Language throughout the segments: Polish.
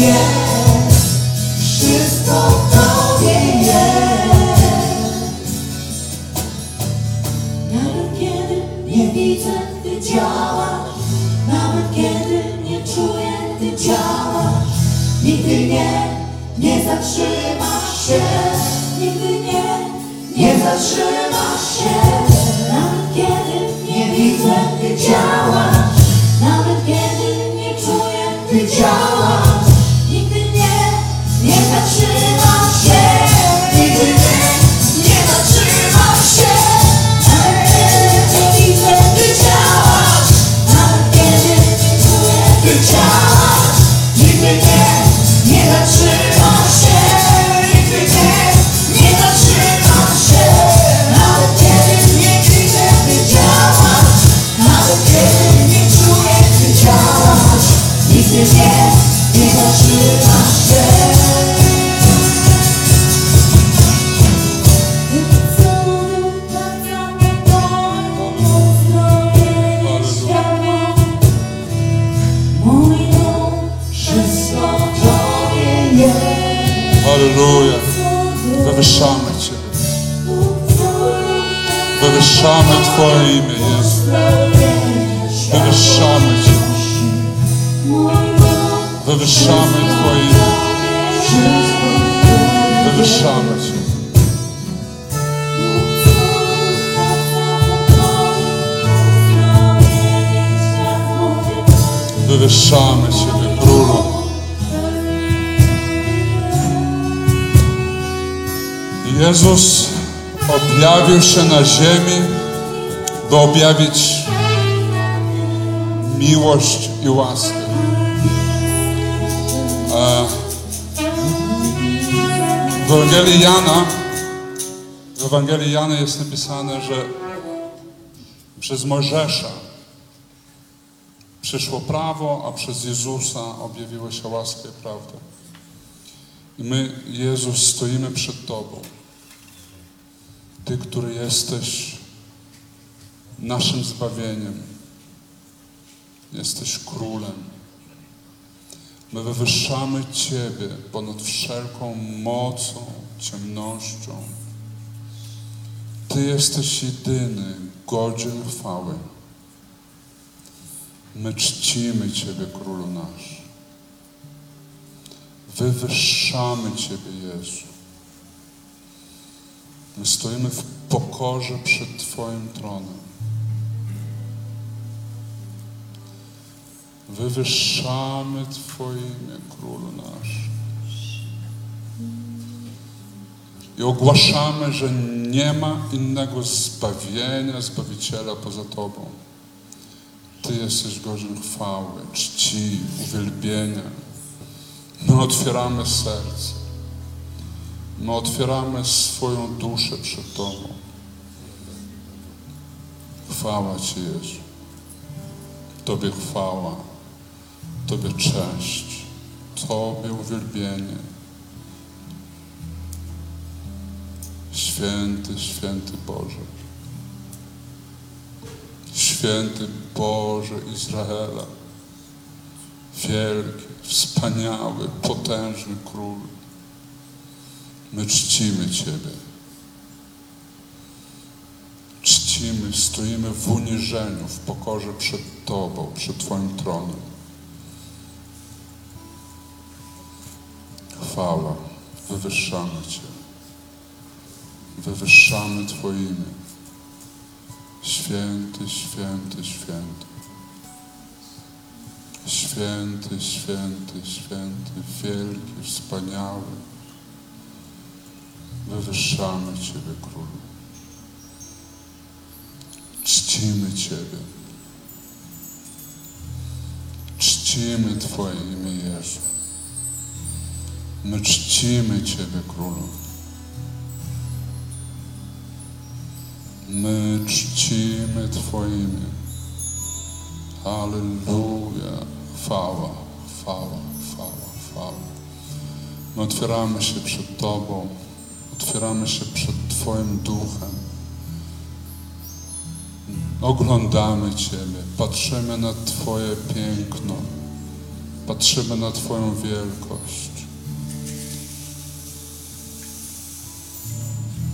jest, wszystko. Nawet kiedy nie widzę, Ty działasz, nawet kiedy nie czuję, Ty działasz. Nigdy nie, nie się, nigdy nie, nie się. Nawet kiedy nie widzę, Ty działasz, Twoje imię, Jezu. Wywyższamy Cię. Wywyższamy Twoje imię. Wywyższamy Cię. Wywyższamy Ciebie, Królu. Jezus objawił się na ziemi, by objawić miłość i łaskę. W Ewangelii Jana, w Ewangelii Jana jest napisane, że przez Mojżesza przyszło prawo, a przez Jezusa objawiła się łaska i prawda. I my, Jezus, stoimy przed Tobą. Ty, który jesteś naszym zbawieniem, jesteś królem. My wywyższamy Ciebie ponad wszelką mocą, ciemnością. Ty jesteś jedyny, godzien chwały. My czcimy Ciebie, Królu nasz. Wywyższamy Ciebie, Jezu. My stoimy w pokorze przed Twoim tronem. Wywyższamy Twoje imię, Królu nasz. I ogłaszamy, że nie ma innego zbawienia, Zbawiciela poza Tobą. Ty jesteś godzien chwały, czci, uwielbienia. My otwieramy serce. My otwieramy swoją duszę przed Tobą. Chwała Ci, Jezu. Tobie chwała, Tobie cześć, Tobie uwielbienie. Święty, święty Boże. Święty Boże Izraela. Wielki, wspaniały, potężny Król. My czcimy Ciebie. Czcimy, stoimy w uniżeniu, w pokorze przed Tobą, przed Twoim tronem. Chwała, wywyższamy Cię. Wywyższamy Twoje imię. Święty, święty, święty. Święty, święty, święty, wielki, wspaniały. Wywyższamy Ciebie, Królu. Czcimy Ciebie. Czcimy Twoje imię. My czcimy Ciebie, Królu. My czcimy Twoje imię. Halleluja. Chwała, chwała, chwała, chwała. My otwieramy się przed Tobą. Otwieramy się przed Twoim duchem. Oglądamy Ciebie, patrzymy na Twoje piękno, patrzymy na Twoją wielkość.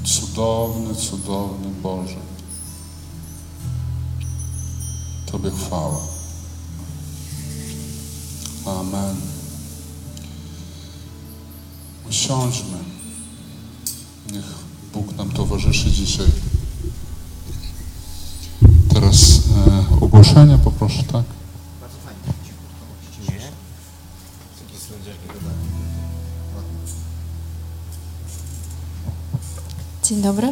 Cudowny, cudowny Boże. Tobie chwała. Amen. Usiądźmy. Niech Bóg nam towarzyszy dzisiaj. Teraz e, ogłoszenia poproszę, tak? Dzień dobry.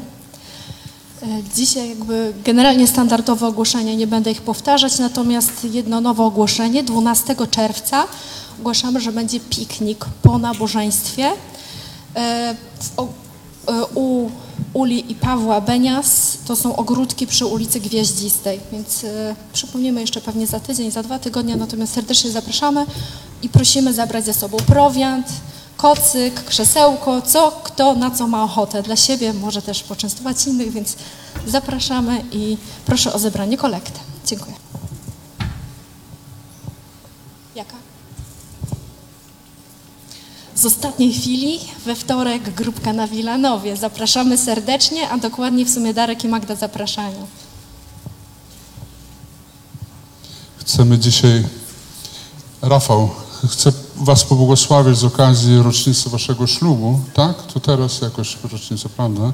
E, Dzisiaj jakby generalnie standardowe ogłoszenia, nie będę ich powtarzać, natomiast jedno nowe ogłoszenie. 12 czerwca ogłaszamy, że będzie piknik po nabożeństwie e, e, u Uli i Pawła Benias. To są ogródki przy ulicy Gwieździstej, więc przypomnimy jeszcze pewnie za tydzień, za dwa tygodnie, natomiast serdecznie zapraszamy i prosimy zabrać ze sobą prowiant, kocyk, krzesełko, co kto na co ma ochotę dla siebie, może też poczęstować innych, więc zapraszamy i proszę o zebranie kolekty. Dziękuję. Jaka? Z ostatniej chwili we wtorek grupka na Wilanowie. Zapraszamy serdecznie, a dokładnie w sumie Darek i Magda zapraszają. Chcemy dzisiaj, Rafał, chcę Was pobłogosławić z okazji rocznicy Waszego ślubu, tak? To teraz jakoś rocznicę, prawda?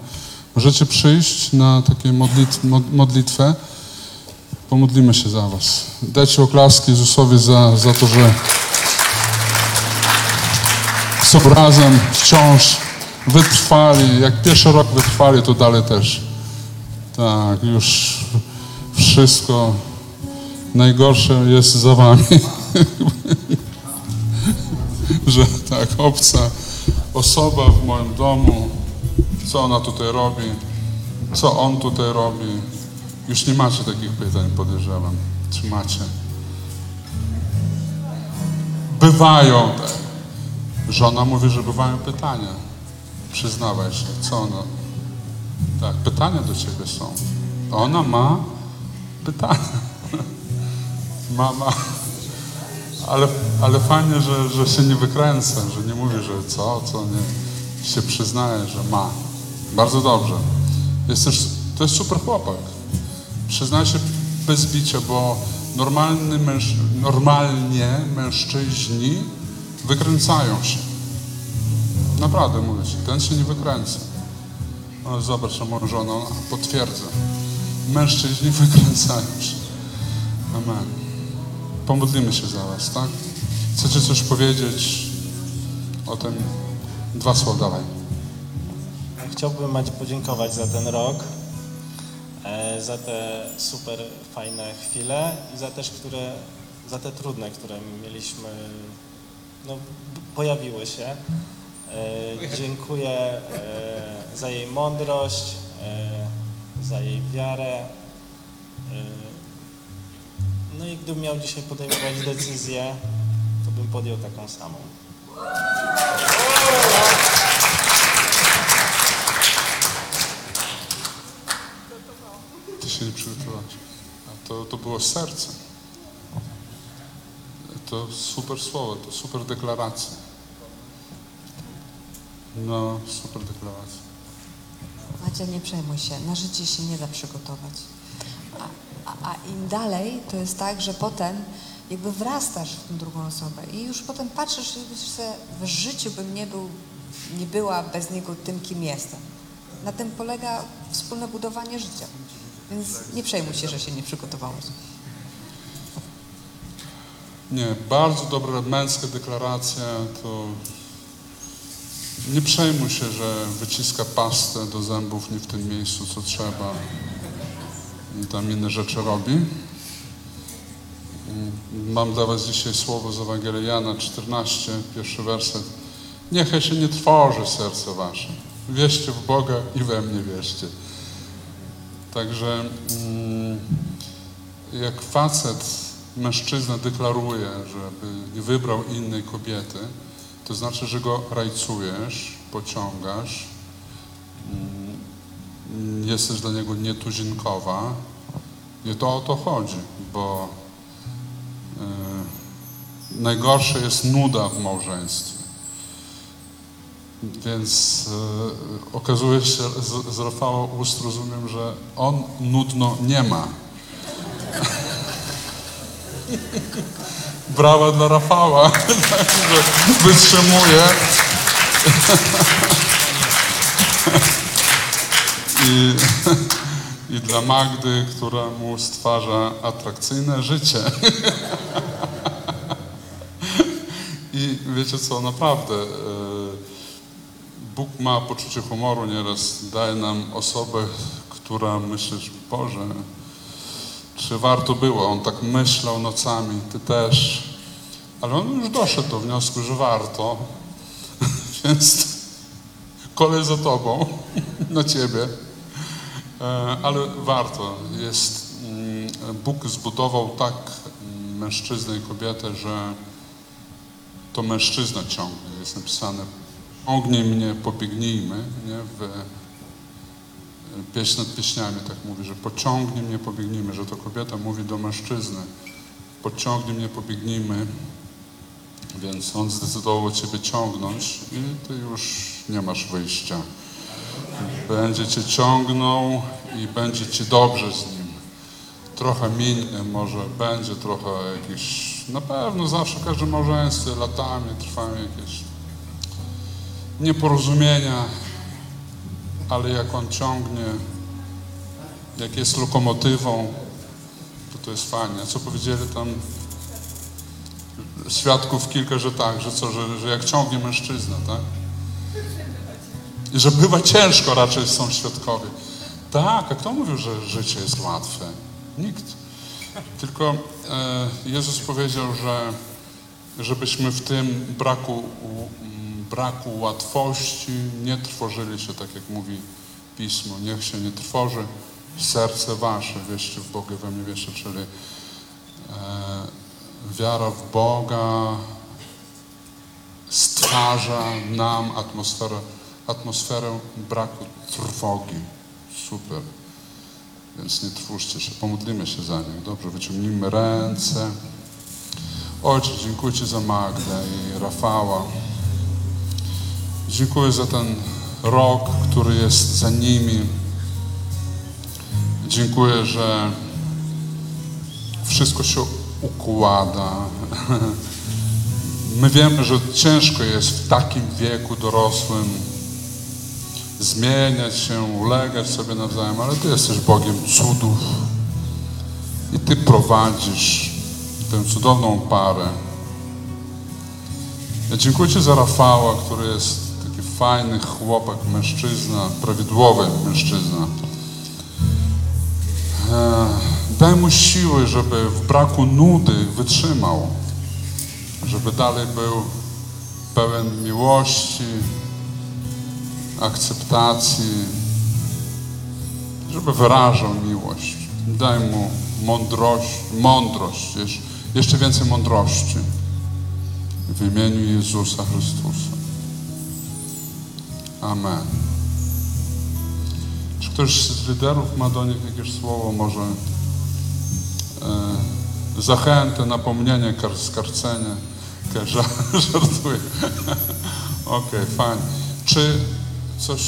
Możecie przyjść na takie modlit, mod, modlitwę. Pomodlimy się za Was. Dajcie oklaski Jezusowi za, za to, że są razem wciąż wytrwali. Jak pierwszy rok wytrwali, to dalej też. Tak, już wszystko najgorsze jest za wami. że tak, obca osoba w moim domu, co ona tutaj robi, co on tutaj robi. Już nie macie takich pytań, podejrzewam. Czy macie? Bywają. Żona mówi, że bywają pytania. Przyznawaj się, co ona? Tak, pytania do ciebie są. Ona ma pytania. Mama. Ale, ale fajnie, że, że się nie wykręca, że nie mówi, że co, co nie. Się przyznaje, że ma. Bardzo dobrze. Jesteś, to jest super chłopak. Przyznaj się bez bicia, bo normalny męż, normalnie mężczyźni wykręcają się. Naprawdę mówię ci, ten się nie wykręca. Ale zobacz, żona ona potwierdza. Mężczyźni wykręcają się. Amen. Pomodlimy się za was, tak? Chcecie coś powiedzieć o tym? Dwa słowa dawaj. Chciałbym Macie podziękować za ten rok, e, za te super fajne chwile i za też, które, za te trudne, które mieliśmy, no, pojawiły się. E, Dziękuję e, za jej mądrość, za jej wiarę. No i gdybym miał dzisiaj podejmować decyzję, to bym podjął taką samą. Ty się nie przygotowałaś. A to, to było z serca. To super słowo, to super deklaracja. No, super deklaracja. Macia, nie przejmuj się, na życie się nie da przygotować. A, a, im dalej, to jest tak, że potem jakby wrastasz w tą drugą osobę i już potem patrzysz i sobie, w życiu bym nie był, nie była bez niego tym, kim jestem. Na tym polega wspólne budowanie życia. Więc nie przejmuj się, że się nie przygotowałeś. Nie, bardzo dobra męska deklaracja, to nie przejmuj się, że wyciska pastę do zębów nie w tym miejscu, co trzeba i tam inne rzeczy robi. Mam dla was dzisiaj słowo z Ewangelii Jana 14, pierwszy werset. Niechaj się nie trwoży serce wasze. Wierzcie w Boga i we mnie wierzcie. Także mm, jak facet, mężczyzna deklaruje, żeby nie wybrał innej kobiety, to znaczy, że go rajcujesz, pociągasz, mm, jesteś dla niego nietuzinkowa. I to o to chodzi, bo y, najgorsze jest nuda w małżeństwie. Więc e, okazuje się, z, z Rafała ust rozumiem, że on nudno nie ma. Brawa dla Rafała, że wytrzymuje. I, I dla Magdy, która mu stwarza atrakcyjne życie. I wiecie co, naprawdę, e, Bóg ma poczucie humoru nieraz, daje nam osobę, która myślisz, Boże, czy warto było? On tak myślał nocami, ty też. Ale on już doszedł do wniosku, że warto. Więc kolej za tobą, na ciebie. E, Ale warto. Jest, mm, Bóg zbudował tak mm, mężczyznę i kobietę, że to mężczyzna ciągnie. Jest napisane, ciągnij mnie, pobiegnijmy, nie? W e, pieśń nad pieśniami tak mówi, że pociągnij mnie, pobiegnijmy, że to kobieta mówi do mężczyzny, pociągnij mnie, pobiegnijmy, więc on zdecydował Ciebie ciągnąć i Ty już nie masz wyjścia. Będzie Cię ciągnął i będzie Ci dobrze z nim. Trochę minie, może będzie trochę jakieś, na pewno zawsze w każdym małżeństwie latami trwają jakieś nieporozumienia, ale jak on ciągnie, jak jest lokomotywą, to to jest fajnie. A co powiedzieli tam świadków kilka, że tak, że co, że, że jak ciągnie mężczyzna, tak? I że bywa ciężko raczej są świadkowie. Tak, a kto mówił, że życie jest łatwe? Nikt. Tylko e, Jezus powiedział, że żebyśmy w tym braku, braku łatwości nie trwożyli się, tak jak mówi Pismo. Niech się nie trwoży serce wasze, wierzcie w Boga, we mnie wierzcie, czyli e, wiara w Boga stwarza nam atmosferę, atmosferę braku trwogi. Super. Więc nie trwóżcie się, pomodlimy się za nich. Dobrze, wyciągnijmy ręce. Ojcze, dziękuję Ci za Magdę i Rafała. Dziękuję za ten rok, który jest za nimi. Dziękuję, że wszystko się układa. My wiemy, że ciężko jest w takim wieku dorosłym zmieniać się, ulegać sobie nawzajem, ale Ty jesteś Bogiem cudów i Ty prowadzisz tę cudowną parę. Ja dziękuję Ci za Rafała, który jest taki fajny chłopak, mężczyzna, prawidłowy mężczyzna. Daj mu siły, żeby w braku nudy wytrzymał, żeby dalej był pełen miłości, akceptacji, żeby wyrażał miłość. Daj mu mądrość, mądrość, jeszcze- więcej mądrości w imieniu Jezusa Chrystusa. Amen. Czy ktoś z liderów ma do nich jakieś słowo, może e, zachętę, napomnienie, kar, skarcenie? Okay, żartuję. Okej, fajnie. Czy coś,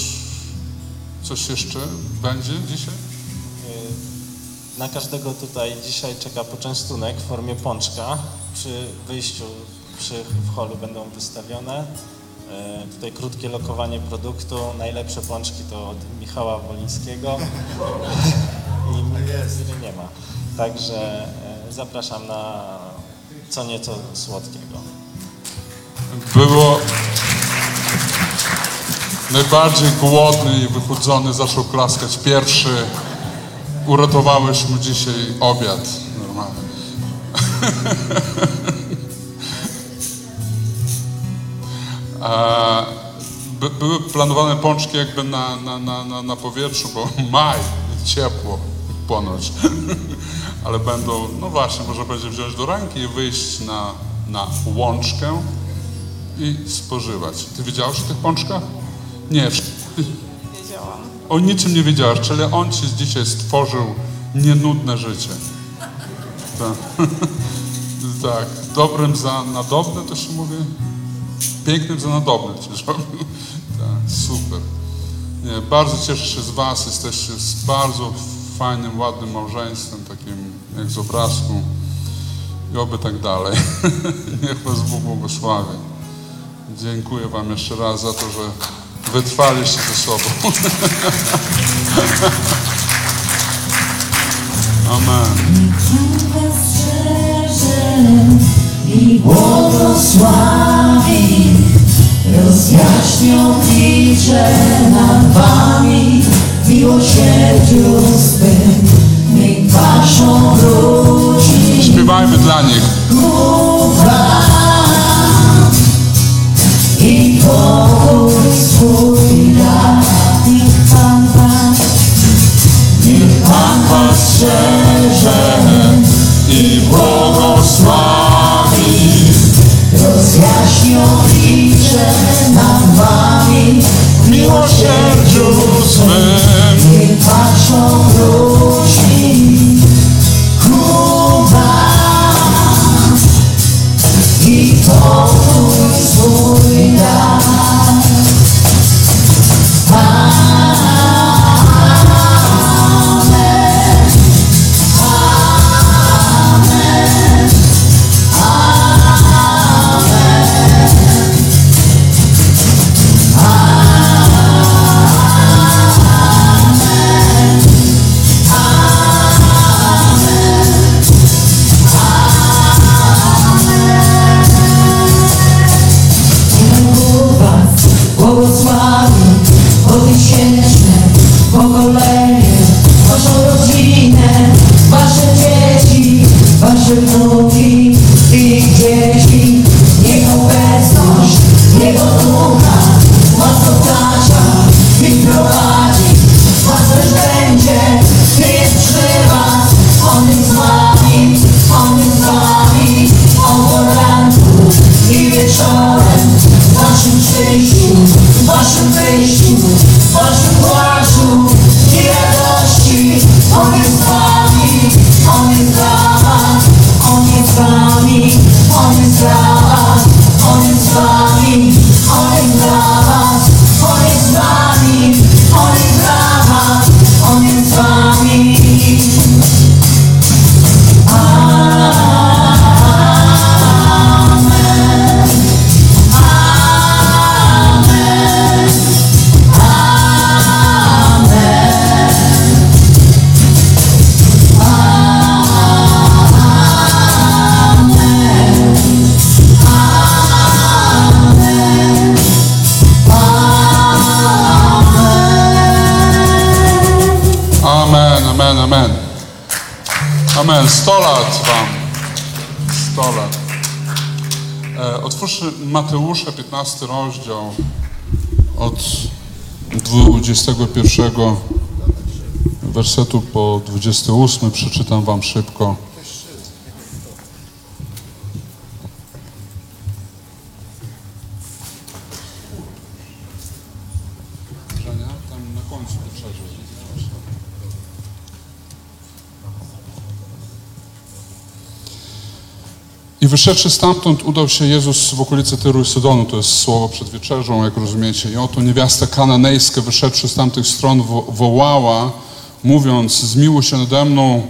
coś jeszcze będzie dzisiaj? Y, Na każdego tutaj dzisiaj czeka poczęstunek w formie pączka. Przy wyjściu przy, w holu będą wystawione. Y, Tutaj krótkie lokowanie produktu. Najlepsze pączki to od Michała Wolińskiego. I Miry nie ma. Także y, zapraszam na co nieco słodkiego. Było najbardziej głodny i wychudzony, zaczął klaskać pierwszy. Uratowałeś mu dzisiaj obiad. Normalnie. By, były planowane pączki jakby na, na, na, na, powietrzu, bo maj, ciepło ponoć. Ale będą, no właśnie, można będzie wziąć do ręki i wyjść na, na łączkę i spożywać. Ty wiedziałeś o tych pączkach? Nie. Wiedziałam. O niczym nie wiedziałaś, czyli on ci dzisiaj stworzył nienudne życie. Tak. Tak, dobrym za nadobne to się mówi? Pięknym za nadobne cię zrobił. Tak, super. Nie, bardzo cieszę się z Was. Jesteście z bardzo fajnym, ładnym małżeństwem, takim jak z obrazku. I oby tak dalej. Niech Was Bóg błogosławi. Dziękuję Wam jeszcze raz za to, że wytrwaliście ze sobą. Amen. I błogosławi, rozjaśnią licze nad wami w miłosierdziu swym, niech waszą wróci Śpiewajmy dla nich. ku miłosierdziu swym. Niech patrzą wróci swój Amen. 100 lat wam. 100 lat. E, otwórzmy Mateusza 15 rozdział od 21 wersetu po 28. Przeczytam wam szybko. Wyszedłszy stamtąd, udał się Jezus w okolice Tyru i Sydonu, to jest słowo przed wieczerzą, jak rozumiecie. I oto niewiasta kananejska, wyszedłszy z tamtych stron, wo wołała, mówiąc, zmiłuj się nade mną,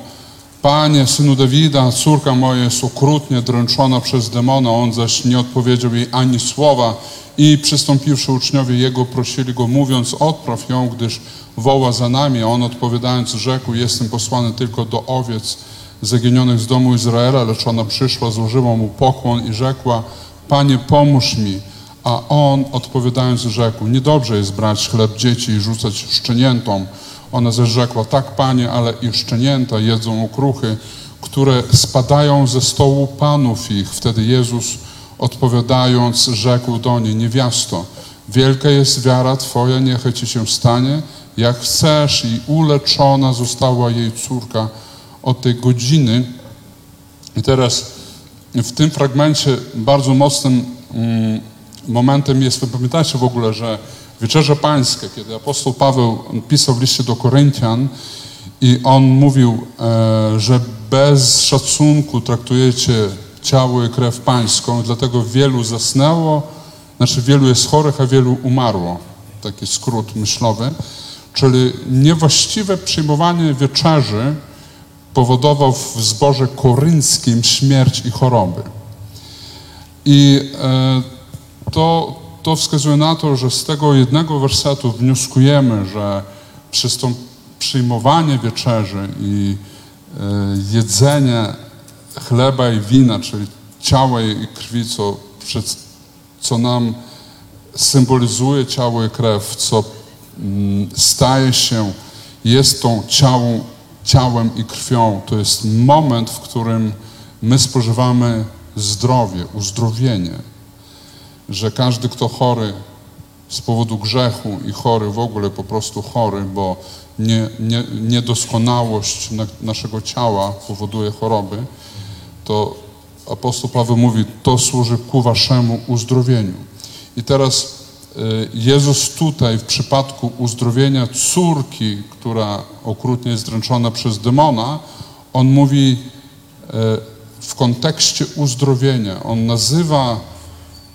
Panie, synu Dawida, córka moja jest okrutnie dręczona przez demona, on zaś nie odpowiedział jej ani słowa. I przystąpiwszy uczniowie jego, prosili go, mówiąc, odpraw ją, gdyż woła za nami. A on odpowiadając, rzekł, jestem posłany tylko do owiec zaginionych z domu Izraela, lecz ona przyszła, złożyła mu pokłon i rzekła, Panie, pomóż mi. A on odpowiadając rzekł, niedobrze jest brać chleb dzieci i rzucać szczeniętom. Ona zaś rzekła, tak Panie, ale i szczenięta jedzą okruchy, które spadają ze stołu panów ich. Wtedy Jezus odpowiadając rzekł do niej, niewiasto, wielka jest wiara Twoja, niechaj Ci się stanie, jak chcesz i uleczona została jej córka od tej godziny. I teraz w tym fragmencie bardzo mocnym mm, momentem jest, pamiętacie w ogóle, że Wieczerze Pańskie, kiedy apostoł Paweł pisał w liście do Koryntian i on mówił, e, że bez szacunku traktujecie ciało i krew pańską, dlatego wielu zasnęło, znaczy wielu jest chorych, a wielu umarło. Taki skrót myślowy. Czyli niewłaściwe przyjmowanie wieczerzy powodował w zborze korynckim śmierć i choroby. I e, to, to wskazuje na to, że z tego jednego wersetu wnioskujemy, że przez to przyjmowanie wieczerzy i e, jedzenie chleba i wina, czyli ciała i krwi, co, co nam symbolizuje ciało i krew, co mm, staje się, jest tą ciałą, ciałem i krwią. To jest moment, w którym my spożywamy zdrowie, uzdrowienie. Że każdy, kto chory z powodu grzechu i chory w ogóle po prostu chory, bo nie, nie, niedoskonałość na, naszego ciała powoduje choroby, to apostoł Paweł mówi, to służy ku waszemu uzdrowieniu. I teraz Jezus tutaj w przypadku uzdrowienia córki, która okrutnie jest dręczona przez demona, on mówi y, w kontekście uzdrowienia. On nazywa,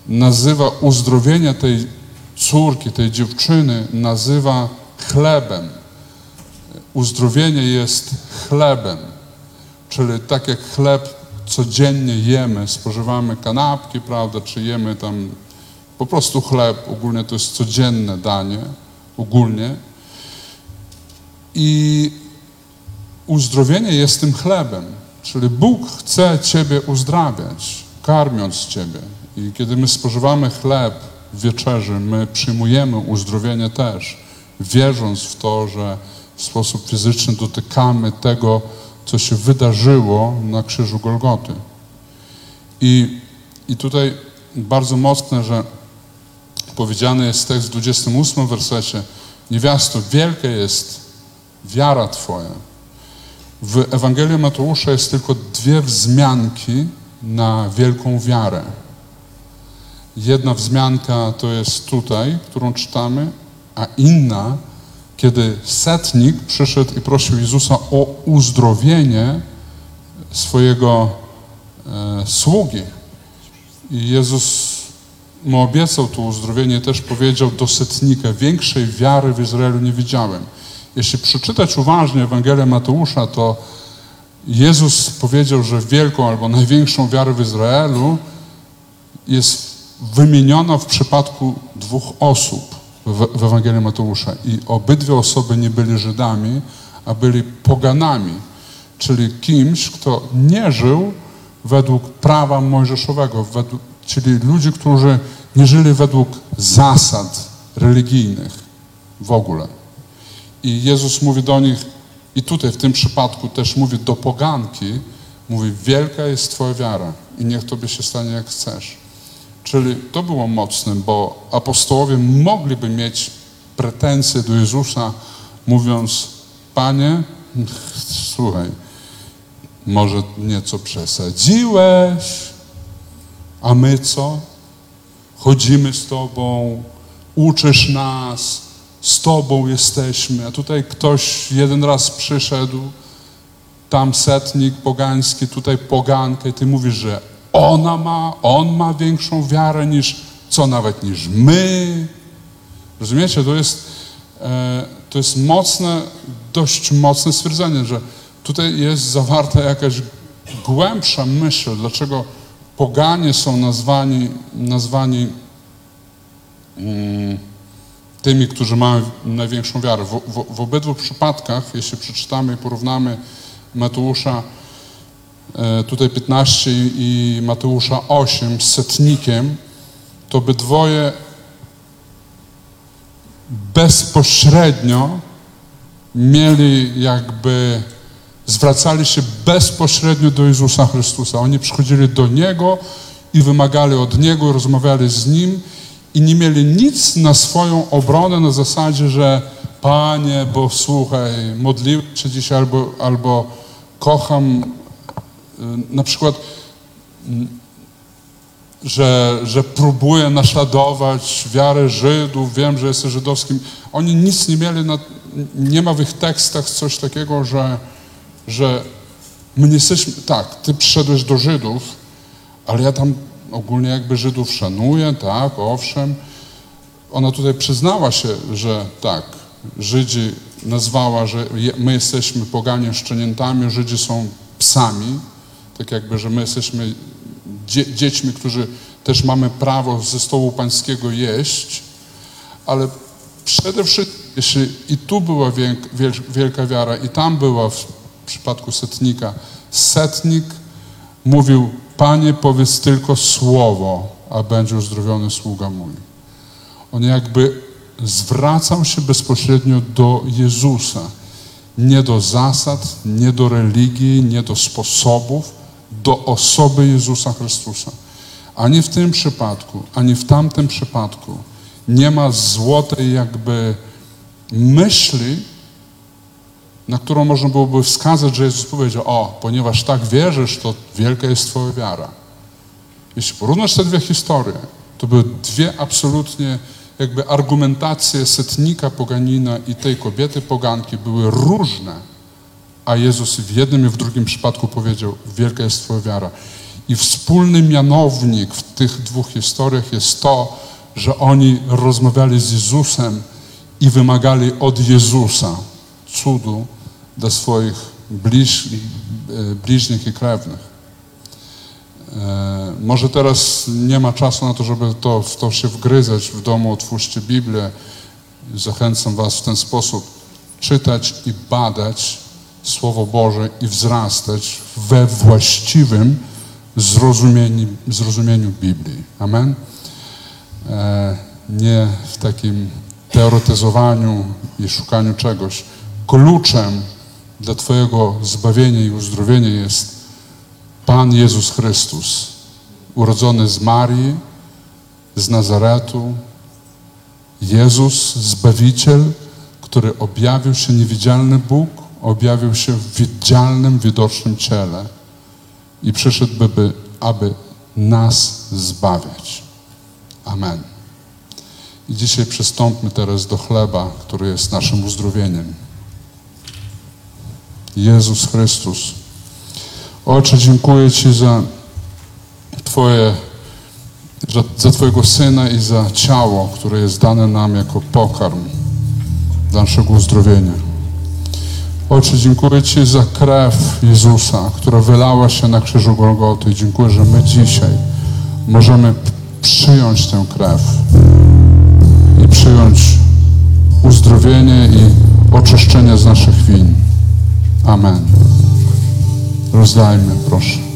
nazywa uzdrowienie tej córki, tej dziewczyny, nazywa chlebem. Uzdrowienie jest chlebem, czyli tak jak chleb codziennie jemy, spożywamy kanapki, prawda, czy jemy tam po prostu chleb, ogólnie to jest codzienne danie, ogólnie. I uzdrowienie jest tym chlebem, czyli Bóg chce Ciebie uzdrawiać, karmiąc Ciebie. I kiedy my spożywamy chleb w wieczerzy, my przyjmujemy uzdrowienie też, wierząc w to, że w sposób fizyczny dotykamy tego, co się wydarzyło na krzyżu Golgoty. I, i tutaj bardzo mocne, że powiedziany jest tekst w 28 wersecie, niewiasto, wielka jest wiara Twoja. W Ewangelii Mateusza jest tylko dwie wzmianki na wielką wiarę. Jedna wzmianka to jest tutaj, którą czytamy, a inna, kiedy setnik przyszedł i prosił Jezusa o uzdrowienie swojego e, sługi. I Jezus mu obiecał to uzdrowienie, też powiedział do setnika, większej wiary w Izraelu nie widziałem. Jeśli przeczytać uważnie Ewangelię Mateusza, to Jezus powiedział, że wielką albo największą wiarę w Izraelu jest wymieniona w przypadku dwóch osób w, w Ewangelii Mateusza. I obydwie osoby nie byli Żydami, a byli poganami, czyli kimś, kto nie żył według prawa mojżeszowego, według, czyli ludzi, którzy nie żyli według zasad religijnych w ogóle. I Jezus mówi do nich, i tutaj w tym przypadku też mówi do poganki, mówi, wielka jest Twoja wiara i niech Tobie się stanie jak chcesz. Czyli to było mocne, bo apostołowie mogliby mieć pretensje do Jezusa, mówiąc, Panie, słuchaj, może nieco przesadziłeś, a my co? Chodzimy z Tobą, uczysz nas, z Tobą jesteśmy. A tutaj ktoś jeden raz przyszedł, tam setnik pogański, tutaj pogankę, i Ty mówisz, że ona ma, on ma większą wiarę niż, co nawet niż my. Rozumiecie? To jest, e, to jest mocne, dość mocne stwierdzenie, że tutaj jest zawarta jakaś głębsza myśl, dlaczego poganie są nazwani, nazwani mm, tymi, którzy mają największą wiarę. W, w, w obydwu przypadkach, jeśli przeczytamy i porównamy Mateusza e, tutaj 15 i Mateusza 8 z setnikiem, to obydwoje bezpośrednio mieli jakby, zwracali się bezpośrednio do Jezusa Chrystusa. Oni przychodzili do Niego i wymagali od Niego, rozmawiali z Nim i nie mieli nic na swoją obronę na zasadzie, że Panie, bo słuchaj, modliłem się dzisiaj albo, albo kocham, y, na przykład, mm, że, że próbuję naśladować wiarę Żydów, wiem, że jestem żydowskim. Oni nic nie mieli, na, nie ma w ich tekstach coś takiego, że, że my nie jesteśmy, tak, ty przyszedłeś do Żydów, Ale ja tam ogólnie jakby Żydów szanuję, tak, owszem. Ona tutaj przyznała się, że tak, Żydzi nazwała, że my jesteśmy poganie szczeniętami, Żydzi są psami, tak jakby, że my jesteśmy dzie- dziećmi, którzy też mamy prawo ze stołu pańskiego jeść, ale przede wszystkim, jeśli i tu była wielk- wiel- wielka wiara, i tam była w przypadku setnika, setnik mówił, Panie, powiedz tylko słowo, a będzie uzdrowiony sługa mój. On jakby zwracał się bezpośrednio do Jezusa. Nie do zasad, nie do religii, nie do sposobów, do osoby Jezusa Chrystusa. Ani w tym przypadku, ani w tamtym przypadku nie ma złotej jakby myśli, na którą można byłoby wskazać, że Jezus powiedział, o, ponieważ tak wierzysz, to wielka jest Twoja wiara. Jeśli porównasz te dwie historie, to były dwie absolutnie jakby argumentacje setnika poganina i tej kobiety poganki były różne, a Jezus w jednym i w drugim przypadku powiedział, wielka jest Twoja wiara. I wspólny mianownik w tych dwóch historiach jest to, że oni rozmawiali z Jezusem i wymagali od Jezusa cudu dla swoich bliź, e, bliźnich i krewnych. E, Może teraz nie ma czasu na to, żeby to, w to się wgryzać w domu. Otwórzcie Biblię. Zachęcam Was w ten sposób czytać i badać Słowo Boże i wzrastać we właściwym zrozumieniu, zrozumieniu Biblii. Amen? E, Nie w takim teoretyzowaniu i szukaniu czegoś. Kluczem dla Twojego zbawienia i uzdrowienia jest Pan Jezus Chrystus, urodzony z Marii, z Nazaretu, Jezus, Zbawiciel, który objawił się niewidzialny Bóg, objawił się w widzialnym, widocznym ciele i przyszedł, by, by, aby nas zbawiać. Amen. I dzisiaj przystąpmy teraz do chleba, który jest naszym uzdrowieniem. Jezus Chrystus. Ojcze, dziękuję Ci za Twoje, za, za Twojego Syna i za ciało, które jest dane nam jako pokarm dla naszego uzdrowienia. Ojcze, dziękuję Ci za krew Jezusa, która wylała się na krzyżu Golgoty. Dziękuję, że my dzisiaj możemy przyjąć tę krew i przyjąć uzdrowienie i oczyszczenie z naszych win. Amen. Rozdajmy, proszę.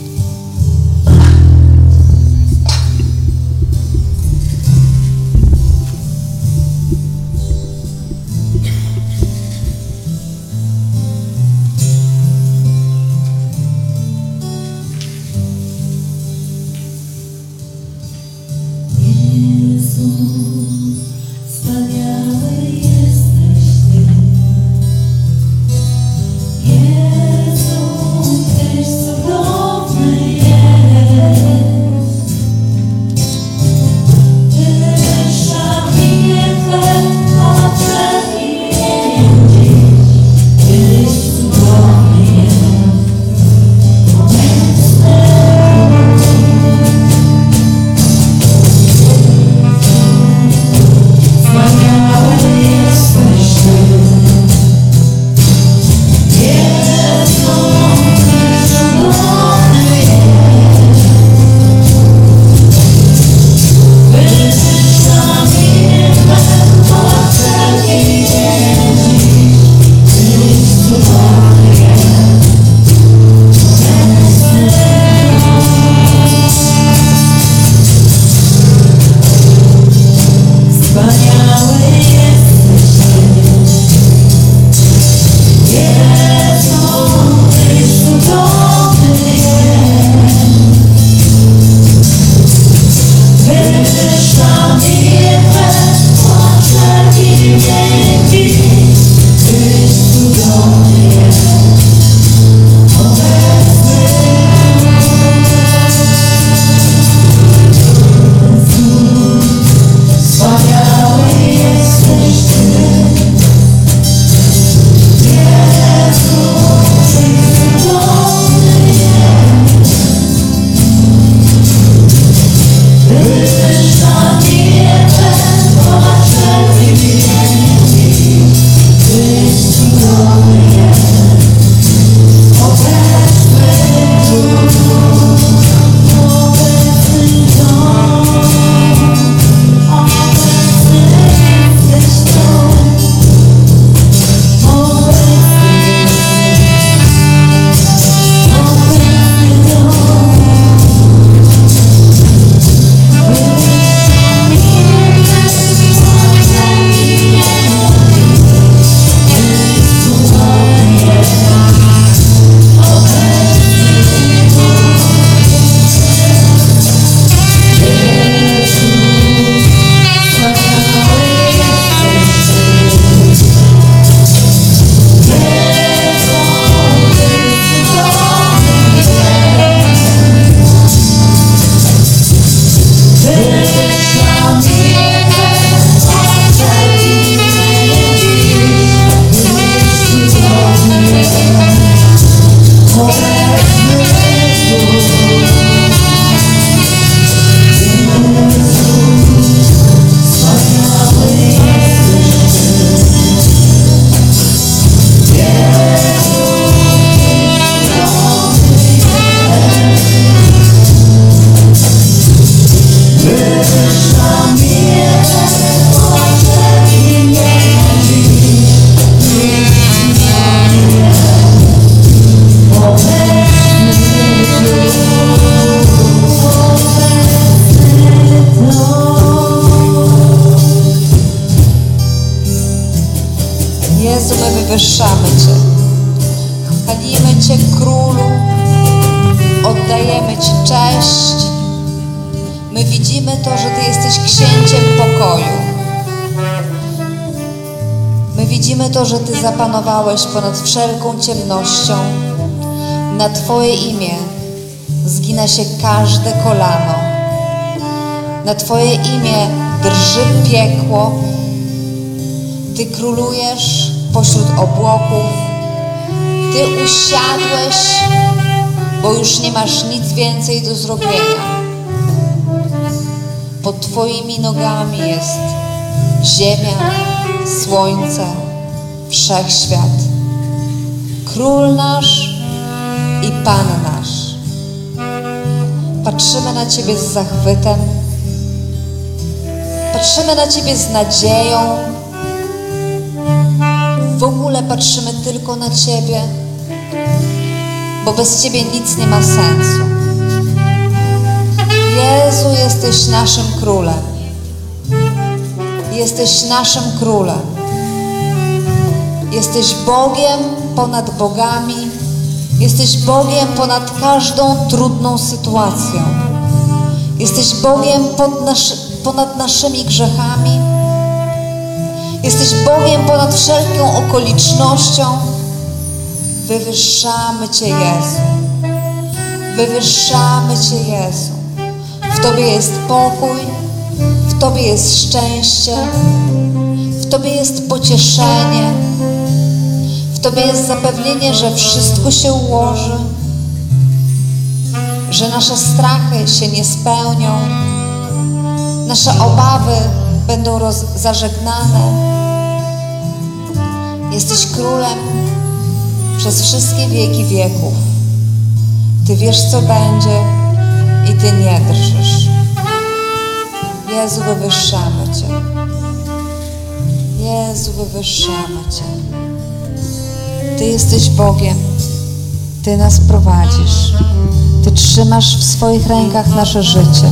Ponad wszelką ciemnością. Na Twoje imię zgina się każde kolano. Na Twoje imię drży piekło. Ty królujesz pośród obłoków. Ty usiadłeś, bo już nie masz nic więcej do zrobienia. Pod Twoimi nogami jest ziemia, słońce, wszechświat. Król nasz i Pan nasz. Patrzymy na Ciebie z zachwytem. Patrzymy na Ciebie z nadzieją. W ogóle patrzymy tylko na Ciebie, bo bez Ciebie nic nie ma sensu. Jezu, jesteś naszym królem. Jesteś naszym królem. Jesteś Bogiem ponad bogami. Jesteś Bogiem ponad każdą trudną sytuacją. Jesteś Bogiem ponad naszymi grzechami. Jesteś Bogiem ponad wszelką okolicznością. Wywyższamy Cię, Jezu. Wywyższamy Cię, Jezu. W Tobie jest pokój, w Tobie jest szczęście, w Tobie jest pocieszenie, Tobie jest zapewnienie, że wszystko się ułoży, że nasze strachy się nie spełnią, nasze obawy będą zażegnane. Jesteś królem przez wszystkie wieki wieków. Ty wiesz, co będzie i Ty nie drżysz. Jezu, wywyższamy Cię. Jezu, wywyższamy Cię. Ty jesteś Bogiem. Ty nas prowadzisz. Ty trzymasz w swoich rękach nasze życie.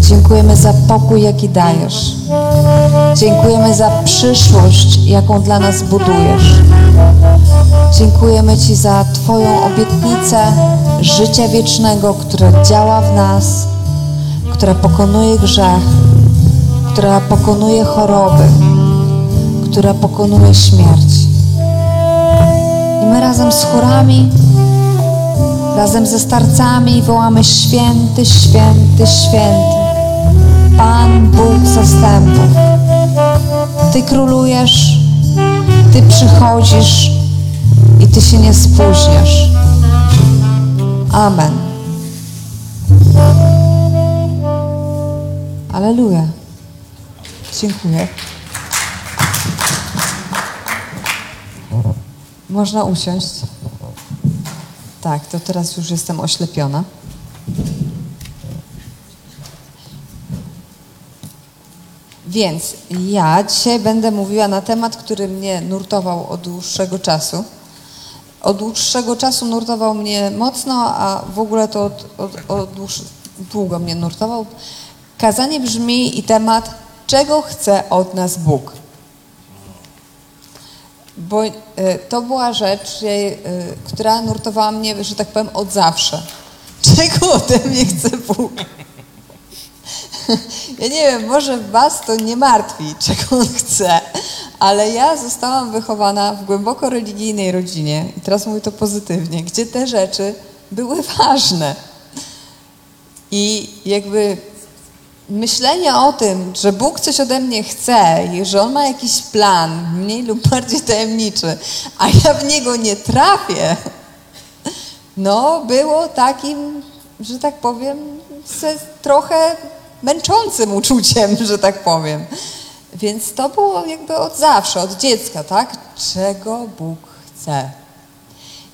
Dziękujemy za pokój, jaki dajesz. Dziękujemy za przyszłość, jaką dla nas budujesz. Dziękujemy Ci za Twoją obietnicę życia wiecznego, które działa w nas, która pokonuje grzech, która pokonuje choroby, która pokonuje śmierć. I my razem z chórami, razem ze starcami wołamy święty, święty, święty. Pan Bóg zastępów. Ty królujesz, Ty przychodzisz i Ty się nie spóźniasz. Amen. Aleluja. Dziękuję. Można usiąść? Tak, to teraz już jestem oślepiona. Więc ja dzisiaj będę mówiła na temat, który mnie nurtował od dłuższego czasu. Od dłuższego czasu nurtował mnie mocno, a w ogóle to od, od, od dłuż, długo mnie nurtował. Kazanie brzmi i temat, czego chce od nas Bóg. Bo y, to była rzecz, y, która nurtowała mnie, że tak powiem, od zawsze. Czego ode mnie chce Bóg? Ja nie wiem, może was to nie martwi, czego on chce, ale ja zostałam wychowana w głęboko religijnej rodzinie, i teraz mówię to pozytywnie, gdzie te rzeczy były ważne. I jakby myślenie o tym, że Bóg coś ode mnie chce i że On ma jakiś plan, mniej lub bardziej tajemniczy, a ja w niego nie trafię, no było takim, że tak powiem, trochę męczącym uczuciem, że tak powiem. Więc to było jakby od zawsze, od dziecka, tak? Czego Bóg chce?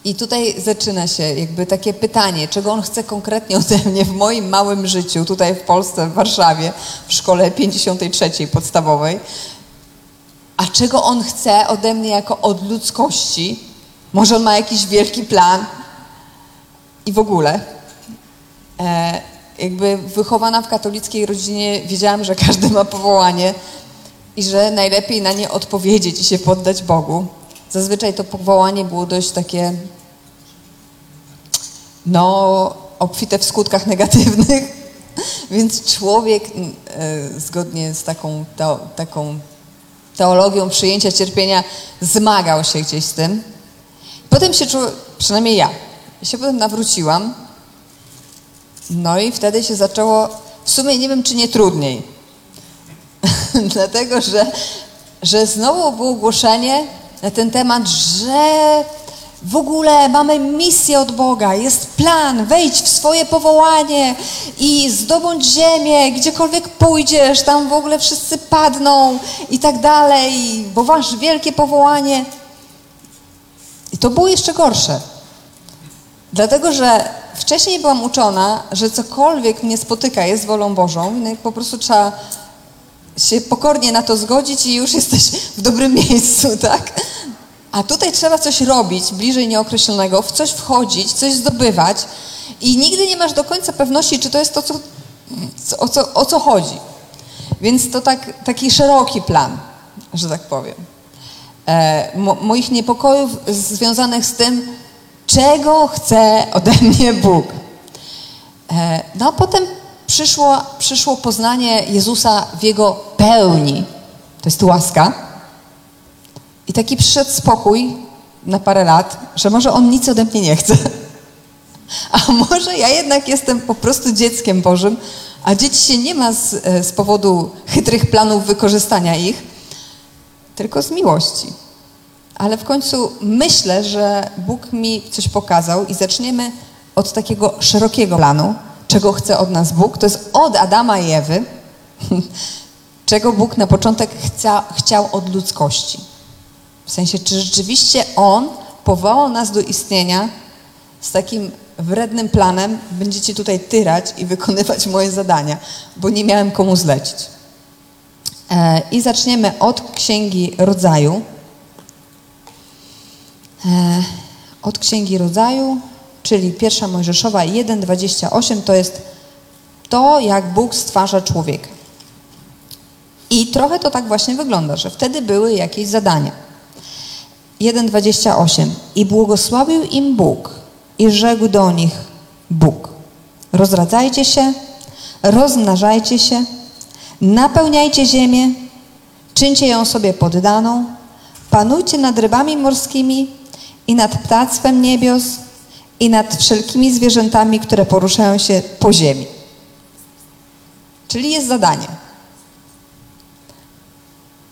I tutaj zaczyna się jakby takie pytanie, czego On chce konkretnie ode mnie w moim małym życiu, tutaj w Polsce, w Warszawie, w szkole 53 podstawowej. A czego On chce ode mnie jako od ludzkości? Może On ma jakiś wielki plan? I w ogóle. E, jakby wychowana w katolickiej rodzinie wiedziałam, że każdy ma powołanie i że najlepiej na nie odpowiedzieć i się poddać Bogu. Zazwyczaj to powołanie było dość takie, no, obfite w skutkach negatywnych, więc człowiek e, zgodnie z taką, taką teologią przyjęcia cierpienia zmagał się gdzieś z tym. Potem się czuł, przynajmniej ja się potem nawróciłam, no i wtedy się zaczęło, w sumie nie wiem, czy nie trudniej. Dlatego, że, że znowu było głoszenie na ten temat, że w ogóle mamy misję od Boga, jest plan, wejdź w swoje powołanie i zdobądź ziemię, gdziekolwiek pójdziesz, tam w ogóle wszyscy padną i tak dalej, bo masz wielkie powołanie. I to było jeszcze gorsze. Dlatego, że wcześniej byłam uczona, że cokolwiek mnie spotyka jest wolą Bożą, no i po prostu trzeba się pokornie na to zgodzić i już jesteś w dobrym miejscu, tak? A tutaj trzeba coś robić bliżej nieokreślonego, w coś wchodzić, coś zdobywać i nigdy nie masz do końca pewności, czy to jest to, co, o, co, o co chodzi. Więc to tak, taki szeroki plan, że tak powiem. E, mo, moich niepokojów związanych z tym, czego chce ode mnie Bóg. E, no a potem przyszło, przyszło poznanie Jezusa w Jego pełni. To jest łaska. I taki przyszedł spokój na parę lat, że może On nic ode mnie nie chce. A może ja jednak jestem po prostu dzieckiem Bożym, a dzieci się nie ma z, e, z powodu chytrych planów wykorzystania ich, tylko z miłości. Ale w końcu myślę, że Bóg mi coś pokazał i zaczniemy od takiego szerokiego planu, czego chce od nas Bóg. To jest od Adama i Ewy, czego Bóg na początek chcia, chciał od ludzkości. W sensie, czy rzeczywiście On powołał nas do istnienia z takim wrednym planem, będziecie tutaj tyrać i wykonywać moje zadania, bo nie miałem komu zlecić. E, I zaczniemy od Księgi Rodzaju. E, od Księgi Rodzaju, czyli pierwsza Mojżeszowa 1,28 to jest to, jak Bóg stwarza człowieka. I trochę to tak właśnie wygląda, że wtedy były jakieś zadania. 1,28 I błogosławił im Bóg i rzekł do nich Bóg rozradzajcie się, rozmnażajcie się, napełniajcie ziemię, czyńcie ją sobie poddaną, panujcie nad rybami morskimi i nad ptactwem niebios i nad wszelkimi zwierzętami, które poruszają się po ziemi. Czyli jest zadanie.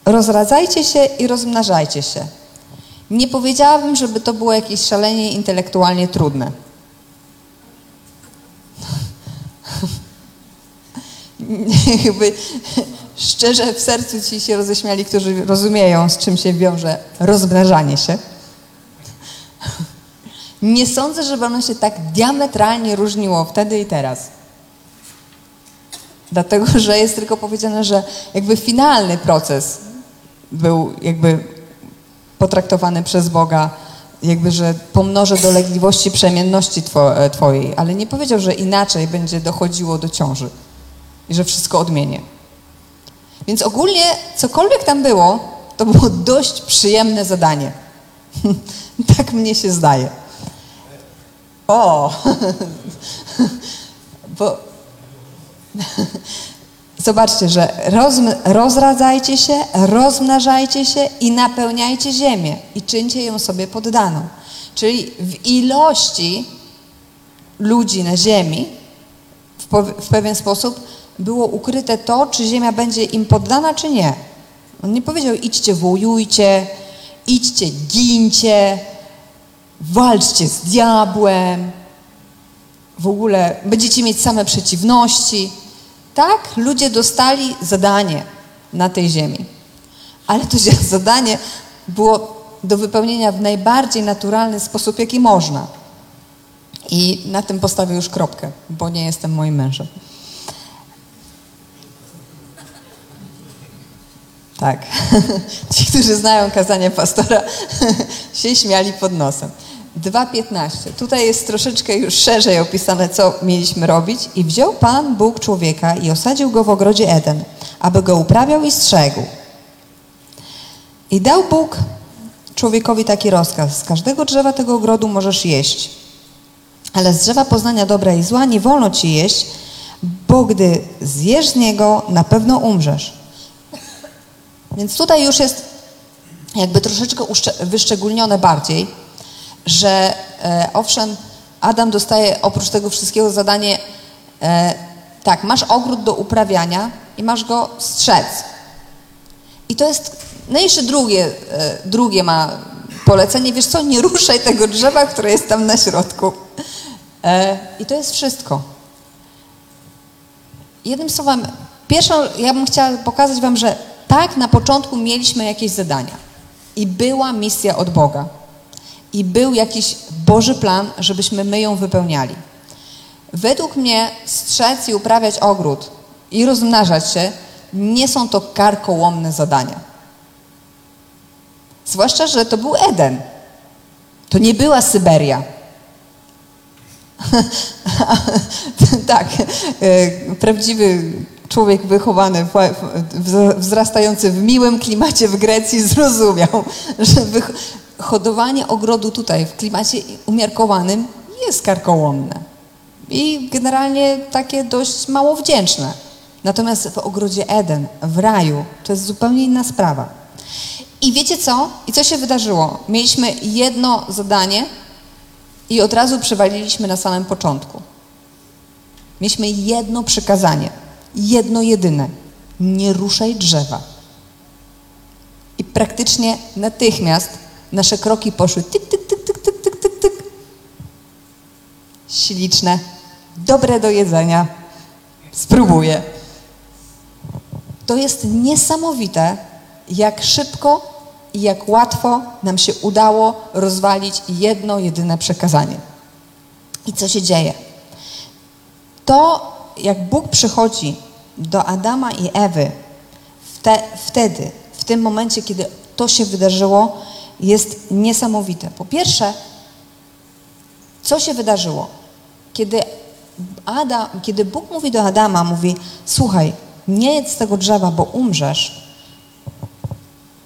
Rozradzajcie się i rozmnażajcie się. Nie powiedziałabym, żeby to było jakieś szalenie intelektualnie trudne. Jakby szczerze w sercu ci się roześmiali, którzy rozumieją, z czym się wiąże rozmnażanie się. Nie sądzę, żeby ono się tak diametralnie różniło wtedy i teraz. Dlatego, że jest tylko powiedziane, że jakby finalny proces był jakby potraktowany przez Boga, jakby, że pomnożę dolegliwości przemienności two, e, Twojej, ale nie powiedział, że inaczej będzie dochodziło do ciąży i że wszystko odmienię. Więc ogólnie cokolwiek tam było, to było dość przyjemne zadanie. tak mnie się zdaje. O! Bo zobaczcie, że roz, rozradzajcie się, rozmnażajcie się i napełniajcie ziemię i czyńcie ją sobie poddaną. Czyli w ilości ludzi na ziemi w, po, w pewien sposób było ukryte to, czy ziemia będzie im poddana, czy nie. On nie powiedział idźcie, wojujcie, idźcie, gincie, walczcie z diabłem, w ogóle będziecie mieć same przeciwności. Tak, ludzie dostali zadanie na tej ziemi. Ale to zadanie było do wypełnienia w najbardziej naturalny sposób, jaki można. I na tym postawię już kropkę, bo nie jestem moim mężem. Tak. Ci, którzy znają kazanie pastora, się śmiali pod nosem. 2.15. Tutaj jest troszeczkę już szerzej opisane, co mieliśmy robić. I wziął Pan Bóg człowieka i osadził go w ogrodzie Eden, aby go uprawiał i strzegł. I dał Bóg człowiekowi taki rozkaz: z każdego drzewa tego ogrodu możesz jeść, ale z drzewa poznania dobra i zła nie wolno ci jeść, bo gdy zjesz z niego, na pewno umrzesz. Więc tutaj już jest jakby troszeczkę wyszczególnione bardziej, że e, owszem, Adam dostaje oprócz tego wszystkiego zadanie, e, tak, masz ogród do uprawiania i masz go strzec. I to jest, no jeszcze drugie, e, drugie ma polecenie, wiesz co, nie ruszaj tego drzewa, które jest tam na środku. E, I to jest wszystko. Jednym słowem, pierwszą, ja bym chciała pokazać Wam, że tak, na początku mieliśmy jakieś zadania i była misja od Boga i był jakiś Boży plan, żebyśmy my ją wypełniali. Według mnie strzec i uprawiać ogród i rozmnażać się nie są to karkołomne zadania. Zwłaszcza, że to był Eden. To nie była Syberia. tak, e, prawdziwy człowiek wychowany, wzrastający w miłym klimacie w Grecji zrozumiał, że hodowanie ogrodu tutaj w klimacie umiarkowanym jest karkołomne i generalnie takie dość mało wdzięczne. Natomiast w ogrodzie Eden, w raju, to jest zupełnie inna sprawa. I wiecie co? I co się wydarzyło? Mieliśmy jedno zadanie, i od razu przewaliliśmy na samym początku. Mieliśmy jedno przykazanie, jedno jedyne. Nie ruszaj drzewa. I praktycznie natychmiast nasze kroki poszły tyk, tyk, tyk, tyk, tyk, tyk, tyk, tyk. Śliczne, dobre do jedzenia. Spróbuję. To jest niesamowite, jak szybko i jak łatwo nam się udało rozwalić jedno jedyne przekazanie. I co się dzieje? To, jak Bóg przychodzi do Adama i Ewy, wte, wtedy, w tym momencie, kiedy to się wydarzyło, jest niesamowite. Po pierwsze, co się wydarzyło? Kiedy, Adam, kiedy Bóg mówi do Adama, mówi: Słuchaj, nie jedz tego drzewa, bo umrzesz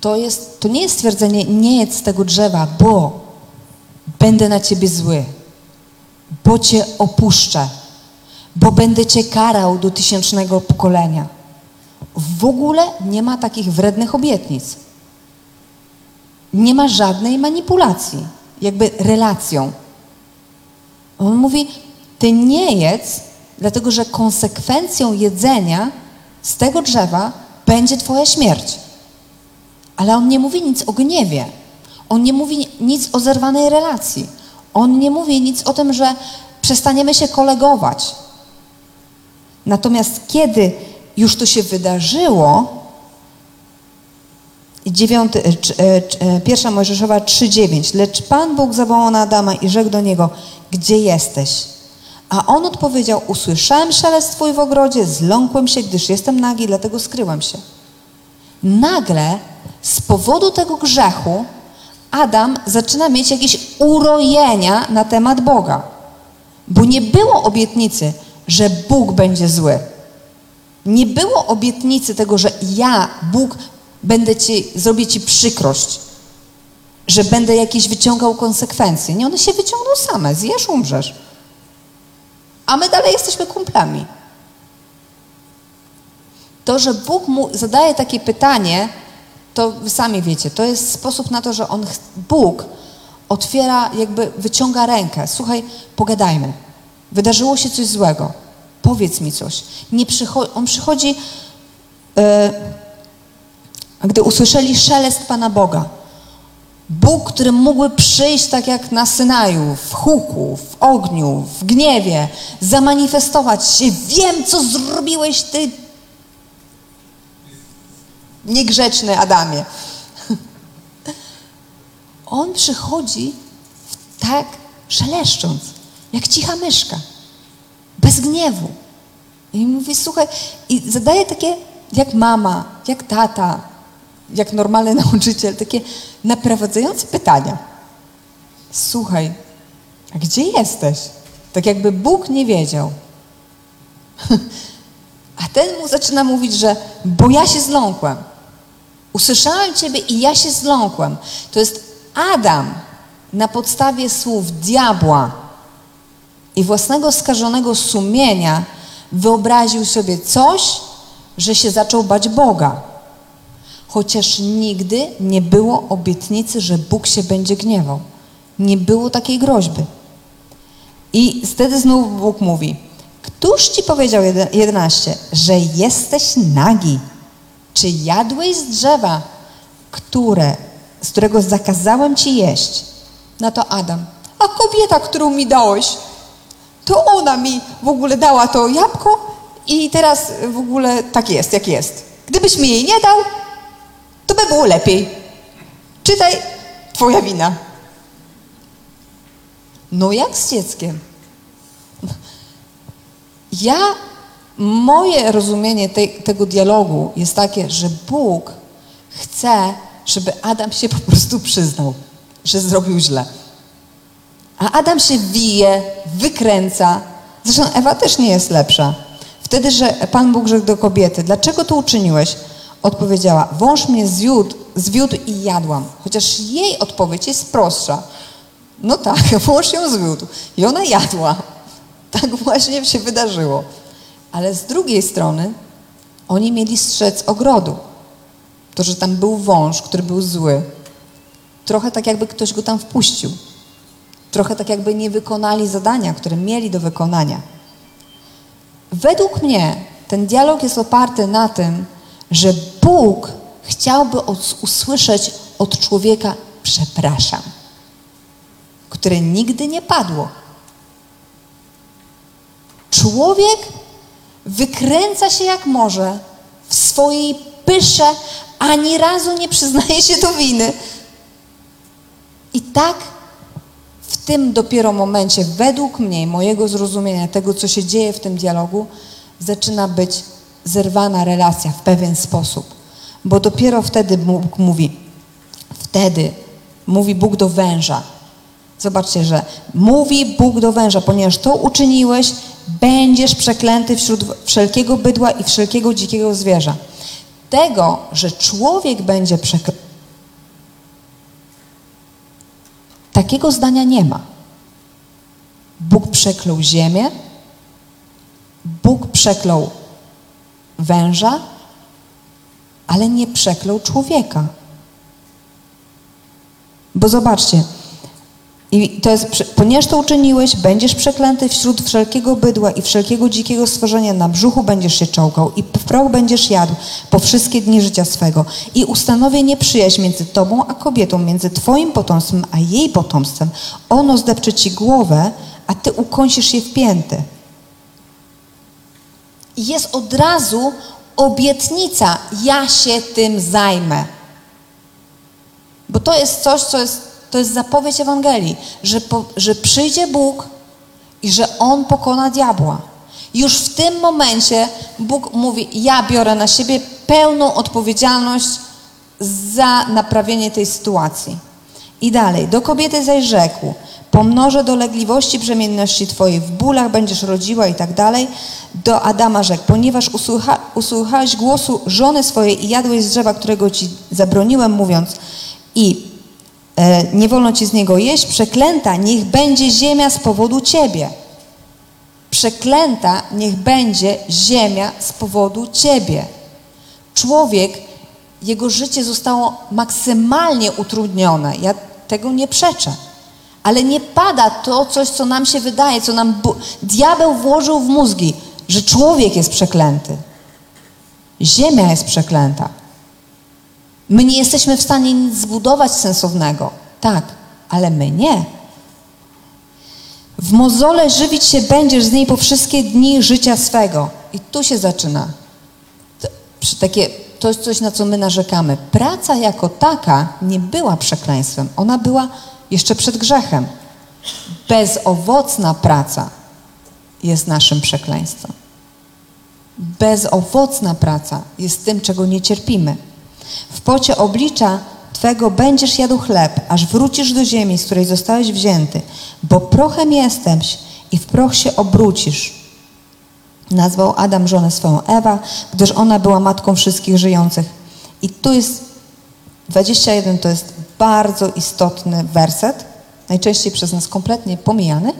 to, jest, to nie jest stwierdzenie nie jedz tego drzewa, bo będę na ciebie zły, bo cię opuszczę, bo będę cię karał do tysięcznego pokolenia. W ogóle nie ma takich wrednych obietnic. Nie ma żadnej manipulacji, jakby relacją. On mówi, ty nie jedz, dlatego że konsekwencją jedzenia z tego drzewa będzie twoja śmierć. Ale on nie mówi nic o gniewie. On nie mówi nic o zerwanej relacji. On nie mówi nic o tym, że przestaniemy się kolegować. Natomiast kiedy już to się wydarzyło, dziewiąty, e, cz- e, e, pierwsza Mojżeszowa 3,9. Lecz Pan Bóg zawołał na Adama i rzekł do niego, gdzie jesteś? A on odpowiedział, usłyszałem szelest Twój w ogrodzie, zląkłem się, gdyż jestem nagi, dlatego skryłem się. Nagle z powodu tego grzechu Adam zaczyna mieć jakieś urojenia na temat Boga. Bo nie było obietnicy, że Bóg będzie zły. Nie było obietnicy tego, że ja, Bóg, będę ci, zrobię ci przykrość, że będę jakieś wyciągał konsekwencje. Nie, one się wyciągną same. Zjesz, umrzesz. A my dalej jesteśmy kumplami. To, że Bóg mu zadaje takie pytanie, to wy sami wiecie, to jest sposób na to, że on, Bóg otwiera, jakby wyciąga rękę. Słuchaj, pogadajmy. Wydarzyło się coś złego. Powiedz mi coś. Nie przycho- on przychodzi, e, gdy usłyszeli szelest Pana Boga. Bóg, który mógłby przyjść tak jak na Synaju, w huku, w ogniu, w gniewie, zamanifestować się. Wiem, co zrobiłeś ty, niegrzeczny Adamie. On przychodzi tak szeleszcząc, jak cicha myszka, bez gniewu. I mówi, słuchaj, i zadaje takie, jak mama, jak tata, jak normalny nauczyciel, takie naprowadzające pytania. Słuchaj, a gdzie jesteś? Tak jakby Bóg nie wiedział. A ten mu zaczyna mówić, że bo ja się zląkłem. Usłyszałem Ciebie i ja się zląkłem. To jest Adam na podstawie słów diabła i własnego skażonego sumienia wyobraził sobie coś, że się zaczął bać Boga. Chociaż nigdy nie było obietnicy, że Bóg się będzie gniewał. Nie było takiej groźby. I wtedy znów Bóg mówi, Któż ci powiedział, jeden- 11, że jesteś nagi? Czy jadłeś z drzewa, które, z którego zakazałem ci jeść? Na to Adam, a kobieta, którą mi dałeś, to ona mi w ogóle dała to jabłko i teraz w ogóle tak jest, jak jest. Gdybyś mi jej nie dał, to by było lepiej. Czytaj, twoja wina. No jak z dzieckiem? Ja, moje rozumienie tej, tego dialogu jest takie, że Bóg chce, żeby Adam się po prostu przyznał, że zrobił źle. A Adam się wije, wykręca. Zresztą Ewa też nie jest lepsza. Wtedy, że Pan Bóg rzekł do kobiety, dlaczego to uczyniłeś? Odpowiedziała, wąż mnie zwiódł, zwiódł i jadłam. Chociaż jej odpowiedź jest prostsza. No tak, wąż ją zwiódł i ona jadła. Tak właśnie się wydarzyło. Ale z drugiej strony oni mieli strzec ogrodu. To, że tam był wąż, który był zły, trochę tak jakby ktoś go tam wpuścił. Trochę tak jakby nie wykonali zadania, które mieli do wykonania. Według mnie ten dialog jest oparty na tym, że Bóg chciałby usłyszeć od człowieka przepraszam, które nigdy nie padło. Człowiek wykręca się jak może w swojej pysze, ani razu nie przyznaje się do winy. I tak w tym dopiero momencie, według mnie, mojego zrozumienia tego, co się dzieje w tym dialogu, zaczyna być zerwana relacja w pewien sposób. Bo dopiero wtedy Bóg mówi, wtedy mówi Bóg do węża. Zobaczcie, że mówi Bóg do węża, ponieważ to uczyniłeś, będziesz przeklęty wśród wszelkiego bydła i wszelkiego dzikiego zwierza. Tego, że człowiek będzie przeklęty, Takiego zdania nie ma. Bóg przeklął ziemię, Bóg przeklął węża, ale nie przeklął człowieka. Bo zobaczcie, i to jest, ponieważ to uczyniłeś, będziesz przeklęty wśród wszelkiego bydła i wszelkiego dzikiego stworzenia, na brzuchu będziesz się czołgał i w proch będziesz jadł po wszystkie dni życia swego. I ustanowię nieprzyjaźń między tobą a kobietą, między twoim potomstwem a jej potomstwem. Ono zdepcze ci głowę, a ty ukąsisz je w pięty. Jest od razu obietnica, ja się tym zajmę. Bo to jest coś, co jest, to jest zapowiedź Ewangelii, że, po, że przyjdzie Bóg i że On pokona diabła. Już w tym momencie Bóg mówi, ja biorę na siebie pełną odpowiedzialność za naprawienie tej sytuacji. I dalej, do kobiety zaś rzekł, pomnożę dolegliwości brzemienności Twojej, w bólach będziesz rodziła i tak dalej. Do Adama rzekł, ponieważ usłucha, usłuchałeś głosu żony swojej i jadłeś z drzewa, którego Ci zabroniłem, mówiąc i e, nie wolno Ci z niego jeść, przeklęta niech będzie ziemia z powodu Ciebie. Przeklęta niech będzie ziemia z powodu Ciebie. Człowiek, jego życie zostało maksymalnie utrudnione. Ja tego nie przeczę. Ale nie pada to coś, co nam się wydaje, co nam Bu- diabeł włożył w mózgi, że człowiek jest przeklęty. Ziemia jest przeklęta. My nie jesteśmy w stanie nic zbudować sensownego. Tak, ale my nie. W mozole żywić się będziesz z niej po wszystkie dni życia swego. I tu się zaczyna. To, takie, to jest coś, na co my narzekamy. Praca jako taka nie była przekleństwem. Ona była jeszcze przed grzechem. Bezowocna praca jest naszym przekleństwem. Bezowocna praca jest tym, czego nie cierpimy. W pocie oblicza Twego będziesz jadł chleb, aż wrócisz do ziemi, z której zostałeś wzięty, bo prochem jesteś i w proch się obrócisz. Nazwał Adam żonę swoją Ewa, gdyż ona była matką wszystkich żyjących. I tu jest 21 to jest bardzo istotny werset, najczęściej przez nas kompletnie pomijany.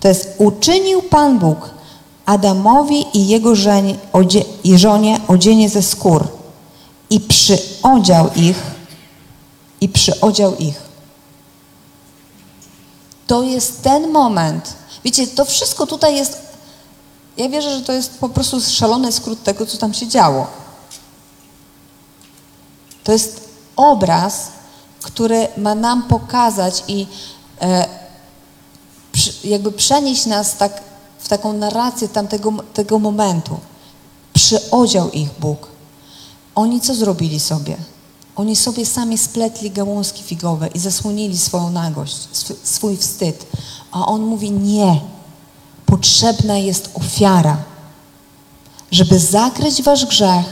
To jest uczynił Pan Bóg Adamowi i jego żenie, odzie, i żonie odzienie ze skór i przyodział ich i przyodział ich. To jest ten moment. Wiecie, to wszystko tutaj jest. Ja wierzę, że to jest po prostu szalony skrót tego, co tam się działo. To jest obraz, który ma nam pokazać i e, jakby przenieść nas tak w taką narrację tamtego tego momentu. Przyodział ich Bóg. Oni co zrobili sobie? Oni sobie sami spletli gałązki figowe i zasłonili swoją nagość, sw- swój wstyd. A on mówi: Nie, potrzebna jest ofiara, żeby zakryć wasz grzech,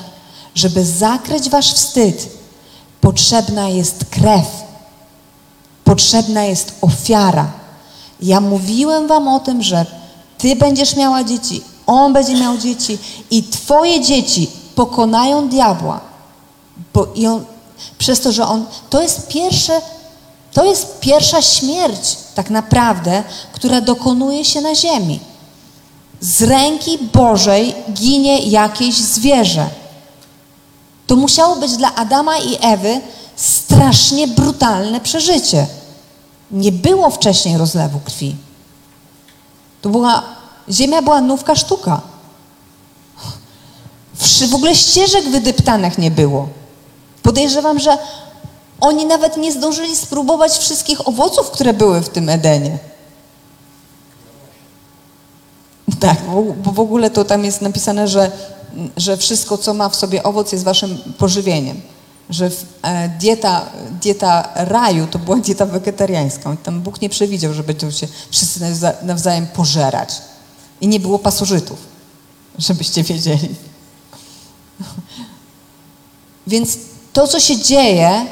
żeby zakryć wasz wstyd. Potrzebna jest krew, potrzebna jest ofiara. Ja mówiłem wam o tym, że ty będziesz miała dzieci, on będzie miał dzieci i twoje dzieci pokonają diabła. Bo i on, przez to, że on, to jest pierwsze, to jest pierwsza śmierć tak naprawdę, która dokonuje się na ziemi. Z ręki Bożej ginie jakieś zwierzę. To musiało być dla Adama i Ewy strasznie brutalne przeżycie. Nie było wcześniej rozlewu krwi. To była, ziemia była nówka sztuka. W ogóle ścieżek wydeptanych nie było. Podejrzewam, że oni nawet nie zdążyli spróbować wszystkich owoców, które były w tym Edenie. Tak, bo w ogóle to tam jest napisane, że, że wszystko, co ma w sobie owoc, jest waszym pożywieniem. Że e, dieta, dieta raju to była dieta wegetariańska. Tam Bóg nie przewidział, że będą się wszyscy nawza- nawzajem pożerać. I nie było pasożytów, żebyście wiedzieli. Więc to, co się dzieje,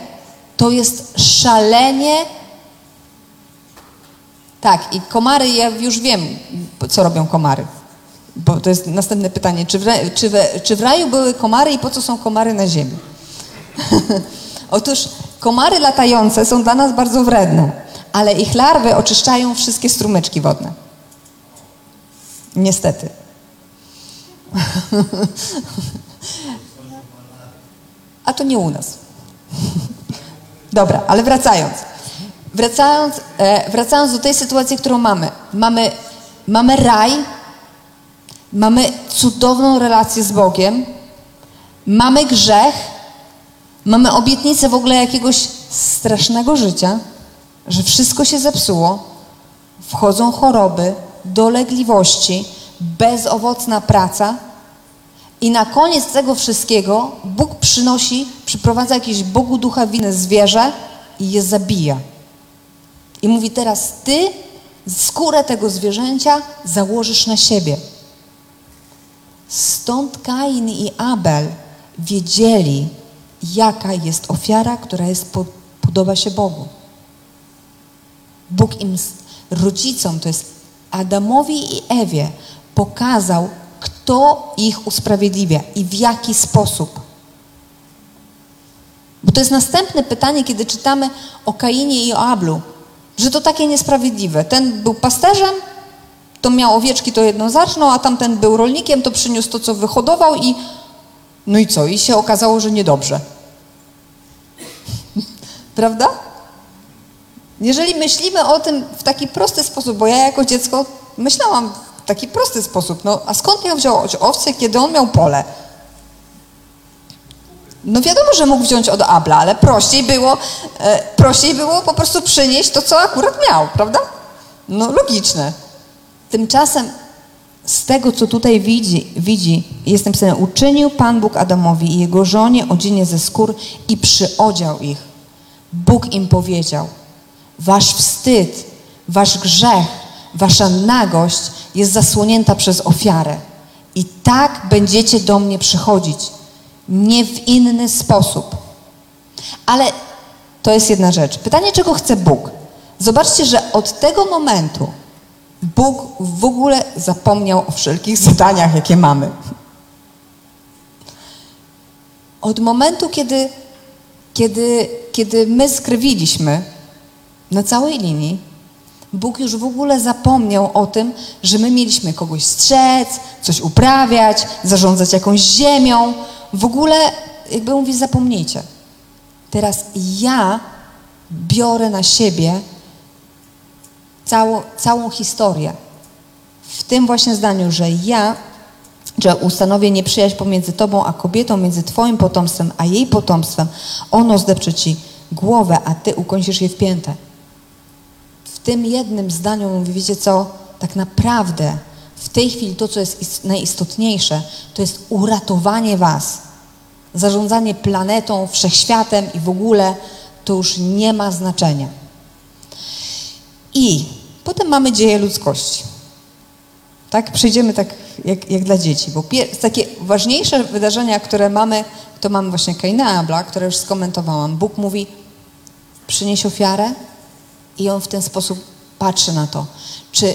to jest szalenie. Tak, i komary, ja już wiem, co robią komary. Bo to jest następne pytanie. Czy w, ra- czy, czy w raju były komary i po co są komary na ziemi? Otóż komary latające są dla nas bardzo wredne, ale ich larwy oczyszczają wszystkie strumyczki wodne. Niestety. A to nie u nas. Dobra, ale wracając. Wracając, e, wracając do tej sytuacji, którą mamy. Mamy, mamy raj, mamy cudowną relację z Bogiem, mamy grzech, mamy obietnicę w ogóle jakiegoś strasznego życia, że wszystko się zepsuło, wchodzą choroby, dolegliwości, bezowocna praca, i na koniec tego wszystkiego Bóg przynosi, przyprowadza jakieś Bogu ducha winne zwierzę i je zabija. I mówi teraz ty skórę tego zwierzęcia założysz na siebie. Stąd Kain i Abel wiedzieli, jaka jest ofiara, która jest, po- podoba się Bogu. Bóg im, rodzicom, to jest Adamowi i Ewie, pokazał, kto ich usprawiedliwia i w jaki sposób. Bo to jest następne pytanie, kiedy czytamy o Kainie i o Ablu, że to takie niesprawiedliwe. Ten był pasterzem, to miał owieczki, to jedno zacznął, a tamten był rolnikiem, to przyniósł to, co wyhodował i no i co? I się okazało, że niedobrze. Prawda? Jeżeli myślimy o tym w taki prosty sposób, bo ja jako dziecko myślałam w taki prosty sposób, no a skąd miał wziąć owce, kiedy on miał pole? No wiadomo, że mógł wziąć od Abla, ale prościej było, e, prościej było po prostu przynieść to, co akurat miał, prawda? No logiczne. Tymczasem z tego, co tutaj widzi, widzi jest napisane, uczynił Pan Bóg Adamowi i jego żonie odzienie ze skór i przyodział ich. Bóg im powiedział, wasz wstyd, wasz grzech, wasza nagość jest zasłonięta przez ofiarę. I tak będziecie do mnie przychodzić, nie w inny sposób. Ale to jest jedna rzecz. Pytanie, czego chce Bóg? Zobaczcie, że od tego momentu Bóg w ogóle zapomniał o wszelkich zadaniach, jakie mamy. Od momentu, kiedy, kiedy, kiedy my skrywiliśmy na całej linii, Bóg już w ogóle zapomniał o tym, że my mieliśmy kogoś strzec, coś uprawiać, zarządzać jakąś ziemią. W ogóle, jakby mówi, zapomnijcie. Teraz ja biorę na siebie całą, całą historię. W tym właśnie zdaniu, że ja, że ustanowię nieprzyjaźń pomiędzy tobą a kobietą, między twoim potomstwem a jej potomstwem, ono zdepcze ci głowę, a ty ukąsisz je w piętę. W tym jednym zdaniu mówi, wiecie co, tak naprawdę w tej chwili to, co jest is- najistotniejsze, to jest uratowanie was. Zarządzanie planetą, wszechświatem i w ogóle to już nie ma znaczenia. I potem mamy dzieje ludzkości. Tak, przejdziemy tak jak, jak dla dzieci, bo takie ważniejsze wydarzenia, które mamy, to mamy właśnie Kaina i Abla, które już skomentowałam. Bóg mówi, przynieś ofiarę i on w ten sposób patrzy na to, czy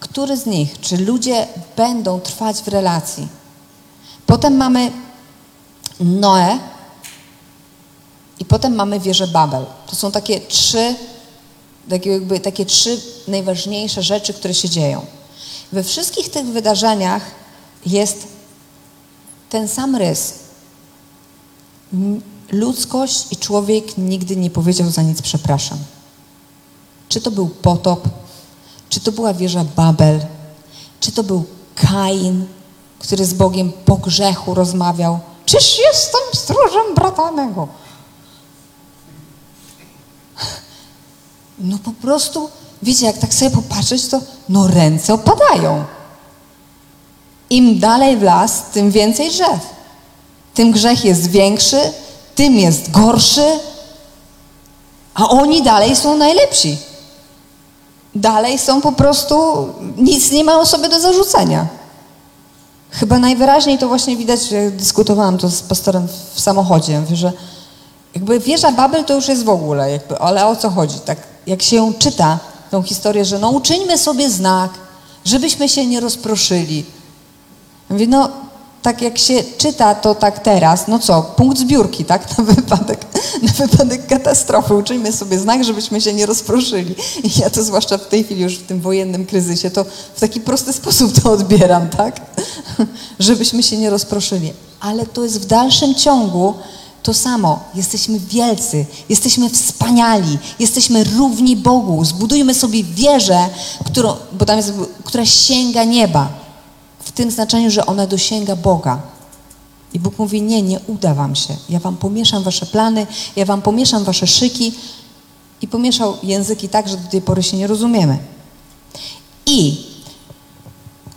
który z nich, czy ludzie będą trwać w relacji. Potem mamy Noe i potem mamy wieżę Babel. To są takie trzy, takie, jakby, takie trzy najważniejsze rzeczy, które się dzieją. We wszystkich tych wydarzeniach jest ten sam rys. Ludzkość i człowiek nigdy nie powiedział za nic przepraszam. Czy to był potop, czy to była wieża Babel, czy to był Kain, który z Bogiem po grzechu rozmawiał. Czyż jestem stróżem brata mego? No po prostu, wiecie, jak tak sobie popatrzeć, to no ręce opadają. Im dalej w las, tym więcej drzew. Tym grzech jest większy, tym jest gorszy, a oni dalej są najlepsi. Dalej są po prostu, nic nie mają sobie do zarzucenia. Chyba najwyraźniej to właśnie widać, jak dyskutowałam to z pastorem w samochodzie, że jakby wieża Babel to już jest w ogóle, jakby, ale o co chodzi? Tak, jak się czyta, tą historię, że no uczyńmy sobie znak, żebyśmy się nie rozproszyli. Mówię, no tak jak się czyta to tak teraz, no co, punkt zbiórki, tak, na wypadek, na wypadek katastrofy. Uczyjmy sobie znak, żebyśmy się nie rozproszyli. I ja to zwłaszcza w tej chwili już w tym wojennym kryzysie, to w taki prosty sposób to odbieram, tak, żebyśmy się nie rozproszyli. Ale to jest w dalszym ciągu to samo. Jesteśmy wielcy, jesteśmy wspaniali, jesteśmy równi Bogu. Zbudujmy sobie wieżę, którą, bo tam jest, która sięga nieba. W tym znaczeniu, że ona dosięga Boga. I Bóg mówi: Nie, nie uda wam się. Ja wam pomieszam wasze plany, ja wam pomieszam wasze szyki. I pomieszał języki tak, że do tej pory się nie rozumiemy. I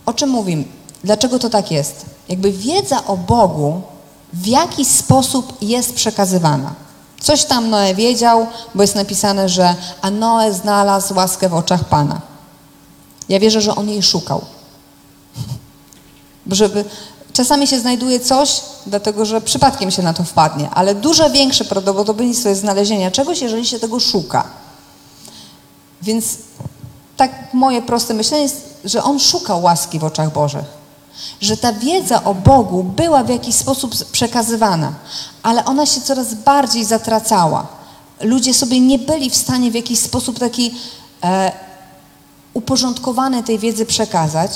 o czym mówimy? Dlaczego to tak jest? Jakby wiedza o Bogu w jaki sposób jest przekazywana. Coś tam Noe wiedział, bo jest napisane, że a Noe znalazł łaskę w oczach Pana. Ja wierzę, że on jej szukał. Żeby, czasami się znajduje coś, dlatego że przypadkiem się na to wpadnie, ale dużo większe prawdopodobieństwo jest znalezienia czegoś, jeżeli się tego szuka. Więc tak moje proste myślenie jest, że on szukał łaski w oczach Bożych. Że ta wiedza o Bogu była w jakiś sposób przekazywana, ale ona się coraz bardziej zatracała. Ludzie sobie nie byli w stanie w jakiś sposób taki e, uporządkowany tej wiedzy przekazać.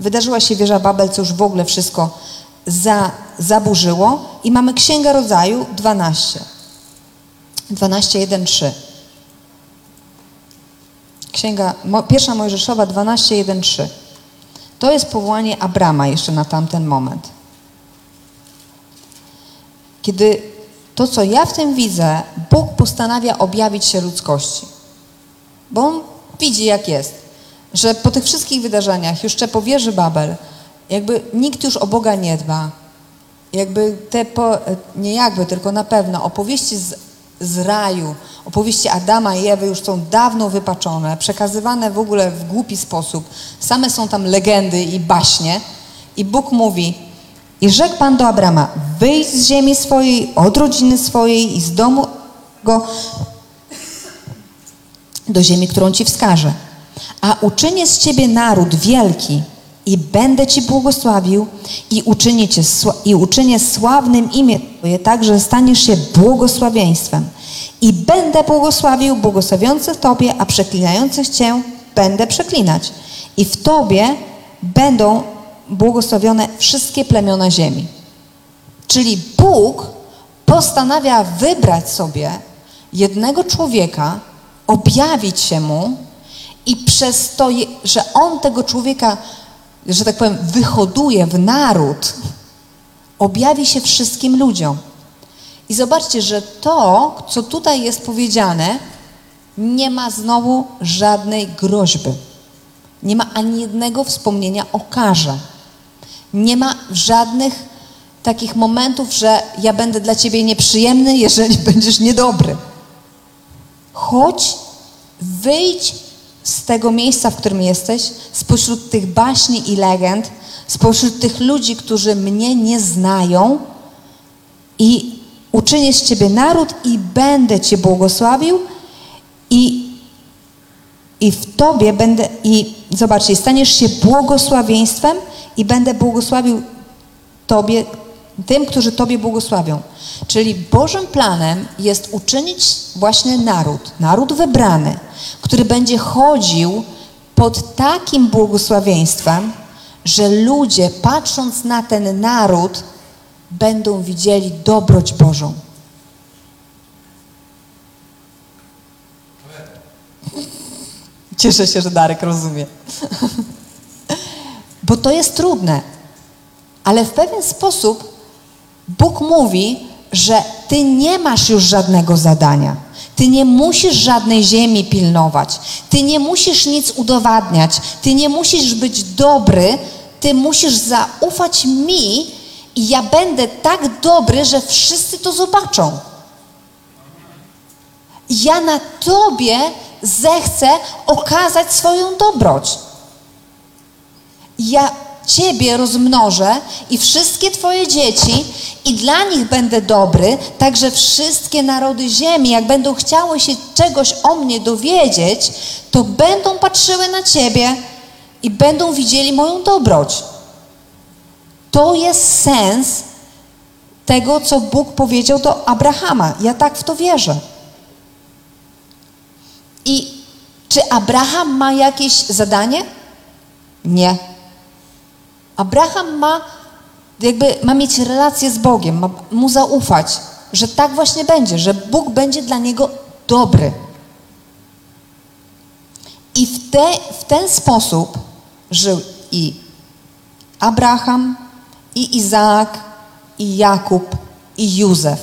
Wydarzyła się wieża Babel, co już w ogóle wszystko za, zaburzyło. I mamy Księgę Rodzaju 12. 12, 1, 3. Księga, pierwsza Mojżeszowa 12, 1, 3. To jest powołanie Abrama jeszcze na tamten moment. Kiedy to, co ja w tym widzę, Bóg postanawia objawić się ludzkości. Bo On widzi, jak jest. Że po tych wszystkich wydarzeniach, jeszcze po wieży Babel, jakby nikt już o Boga nie dba. Jakby te, po, nie jakby, tylko na pewno opowieści z, z raju, opowieści Adama i Ewy już są dawno wypaczone, przekazywane w ogóle w głupi sposób. Same są tam legendy i baśnie. I Bóg mówi, i rzekł Pan do Abrama, wyjdź z ziemi swojej, od rodziny swojej i z domu go do ziemi, którą Ci wskażę. A uczynię z Ciebie naród wielki i będę Ci błogosławił i uczynię, cię, i uczynię sławnym imię Twoje, tak, że staniesz się błogosławieństwem. I będę błogosławił błogosławiących Tobie, a przeklinających Cię będę przeklinać. I w Tobie będą błogosławione wszystkie plemiona ziemi. Czyli Bóg postanawia wybrać sobie jednego człowieka, objawić się mu i przez to, że on tego człowieka, że tak powiem, wyhoduje w naród, objawi się wszystkim ludziom. I zobaczcie, że to, co tutaj jest powiedziane, nie ma znowu żadnej groźby. Nie ma ani jednego wspomnienia o karze. Nie ma żadnych takich momentów, że ja będę dla ciebie nieprzyjemny, jeżeli będziesz niedobry. Chodź, wyjdź z tego miejsca, w którym jesteś, spośród tych baśni i legend, spośród tych ludzi, którzy mnie nie znają i uczynię z ciebie naród i będę cię błogosławił i i w Tobie będę, i zobaczcie, staniesz się błogosławieństwem i będę błogosławił Tobie, tym, którzy Tobie błogosławią. Czyli Bożym planem jest uczynić właśnie naród, naród wybrany, który będzie chodził pod takim błogosławieństwem, że ludzie patrząc na ten naród będą widzieli dobroć Bożą. Cieszę się, że Darek rozumie. Bo to jest trudne. Ale w pewien sposób Bóg mówi, że ty nie masz już żadnego zadania. Ty nie musisz żadnej ziemi pilnować. Ty nie musisz nic udowadniać. Ty nie musisz być dobry. Ty musisz zaufać mi i ja będę tak dobry, że wszyscy to zobaczą. Ja na Tobie zechcę okazać swoją dobroć. Ja Ciebie rozmnożę i wszystkie Twoje dzieci i dla nich będę dobry, także wszystkie narody ziemi, jak będą chciały się czegoś o mnie dowiedzieć, to będą patrzyły na Ciebie i będą widzieli moją dobroć. To jest sens tego, co Bóg powiedział do Abrahama. Ja tak w to wierzę. I czy Abraham ma jakieś zadanie? Nie. Abraham ma, jakby ma mieć relację z Bogiem, ma mu zaufać, że tak właśnie będzie, że Bóg będzie dla niego dobry. I w, te, w ten sposób żył i Abraham, i Izaak, i Jakub, i Józef.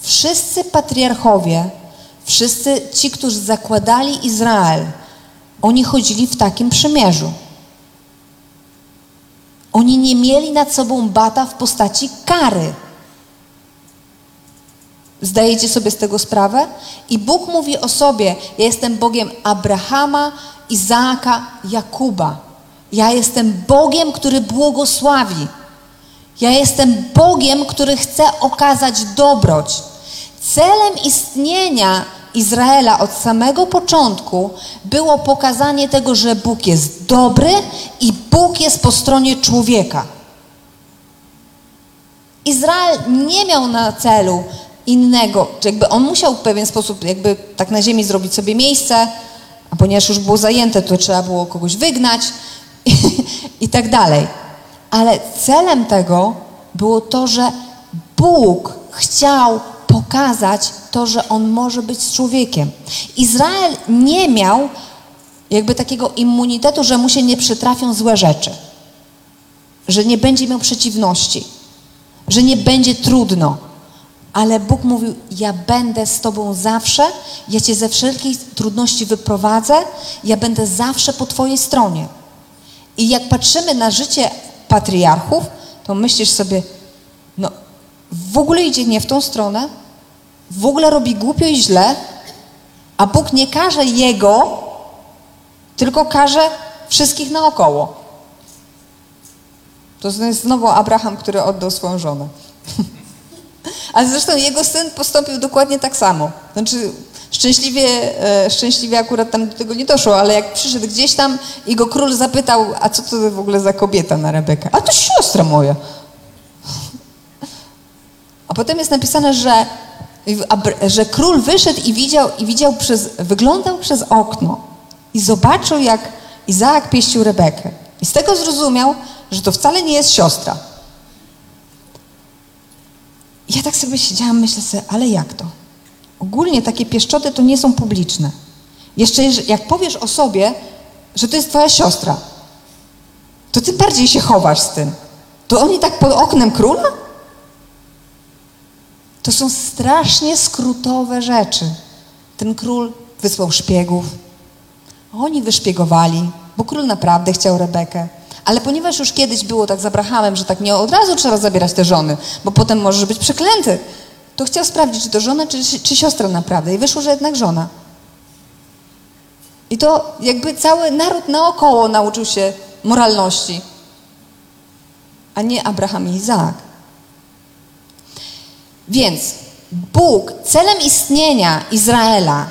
Wszyscy patriarchowie, wszyscy ci, którzy zakładali Izrael, oni chodzili w takim przymierzu. Oni nie mieli nad sobą bata w postaci kary. Zdajecie sobie z tego sprawę? I Bóg mówi o sobie: Ja jestem Bogiem Abrahama, Izaaka, Jakuba. Ja jestem Bogiem, który błogosławi. Ja jestem Bogiem, który chce okazać dobroć. Celem istnienia Izraela od samego początku było pokazanie tego, że Bóg jest dobry i Bóg jest po stronie człowieka. Izrael nie miał na celu innego, czy jakby on musiał w pewien sposób jakby tak na ziemi zrobić sobie miejsce, a ponieważ już było zajęte, to trzeba było kogoś wygnać i, i tak dalej. Ale celem tego było to, że Bóg chciał pokazać to, że on może być człowiekiem. Izrael nie miał jakby takiego immunitetu, że mu się nie przytrafią złe rzeczy, że nie będzie miał przeciwności, że nie będzie trudno. Ale Bóg mówił: Ja będę z Tobą zawsze, ja Cię ze wszelkiej trudności wyprowadzę, ja będę zawsze po Twojej stronie. I jak patrzymy na życie patriarchów, to myślisz sobie, no w ogóle idzie nie w tą stronę, w ogóle robi głupio i źle, a Bóg nie karze jego, tylko karze wszystkich naokoło. To jest znowu Abraham, który oddał swoją żonę. Ale zresztą jego syn postąpił dokładnie tak samo. Znaczy, Szczęśliwie, e, szczęśliwie akurat tam do tego nie doszło, ale jak przyszedł gdzieś tam i go król zapytał, a co to w ogóle za kobieta na Rebekę? A to siostra moja. A potem jest napisane, że, że król wyszedł i widział, i widział przez, wyglądał przez okno i zobaczył, jak Izaak pieścił Rebekę. I z tego zrozumiał, że to wcale nie jest siostra. I ja tak sobie siedziałam, myślę sobie, ale jak to? Ogólnie takie pieszczoty to nie są publiczne. Jeszcze jak powiesz o sobie, że to jest twoja siostra, to tym bardziej się chowasz z tym. To oni tak pod oknem króla? To są strasznie skrótowe rzeczy. Ten król wysłał szpiegów. Oni wyszpiegowali, bo król naprawdę chciał Rebekę. Ale ponieważ już kiedyś było tak z Abrahamem, że tak nie od razu trzeba zabierać te żony, bo potem możesz być przeklęty, to chciał sprawdzić, czy to żona, czy, czy siostra naprawdę. I wyszło, że jednak żona. I to jakby cały naród naokoło nauczył się moralności, a nie Abraham i Izaak. Więc Bóg, celem istnienia Izraela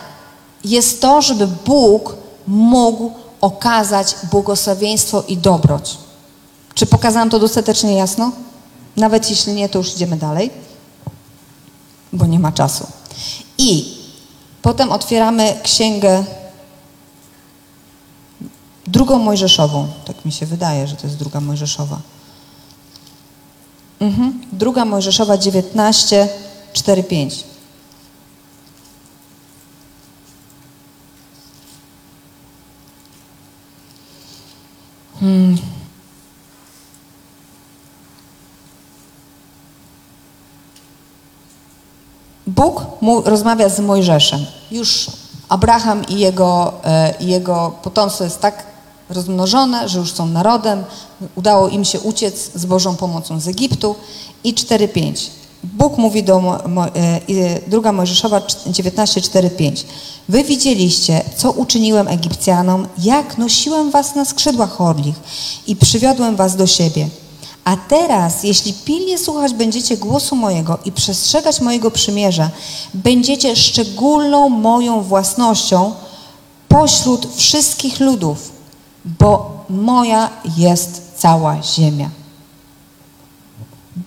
jest to, żeby Bóg mógł okazać błogosławieństwo i dobroć. Czy pokazałam to dostatecznie jasno? Nawet jeśli nie, to już idziemy dalej, bo nie ma czasu. I potem otwieramy księgę drugą Mojżeszową. Tak mi się wydaje, że to jest druga Mojżeszowa. Mhm. Druga Mojżeszowa 19, 4, 5. Hmm. Bóg mu, rozmawia z Mojżeszem. Już Abraham i jego, e, jego potomstwo jest tak rozmnożone, że już są narodem. Udało im się uciec z Bożą pomocą z Egiptu. I 4.5. Bóg mówi do Mo, e, druga Mojżeszowa 19.4.5. Wy widzieliście, co uczyniłem Egipcjanom, jak nosiłem was na skrzydłach orlich i przywiodłem was do siebie. A teraz, jeśli pilnie słuchać będziecie głosu mojego i przestrzegać mojego przymierza, będziecie szczególną moją własnością pośród wszystkich ludów, bo moja jest cała ziemia.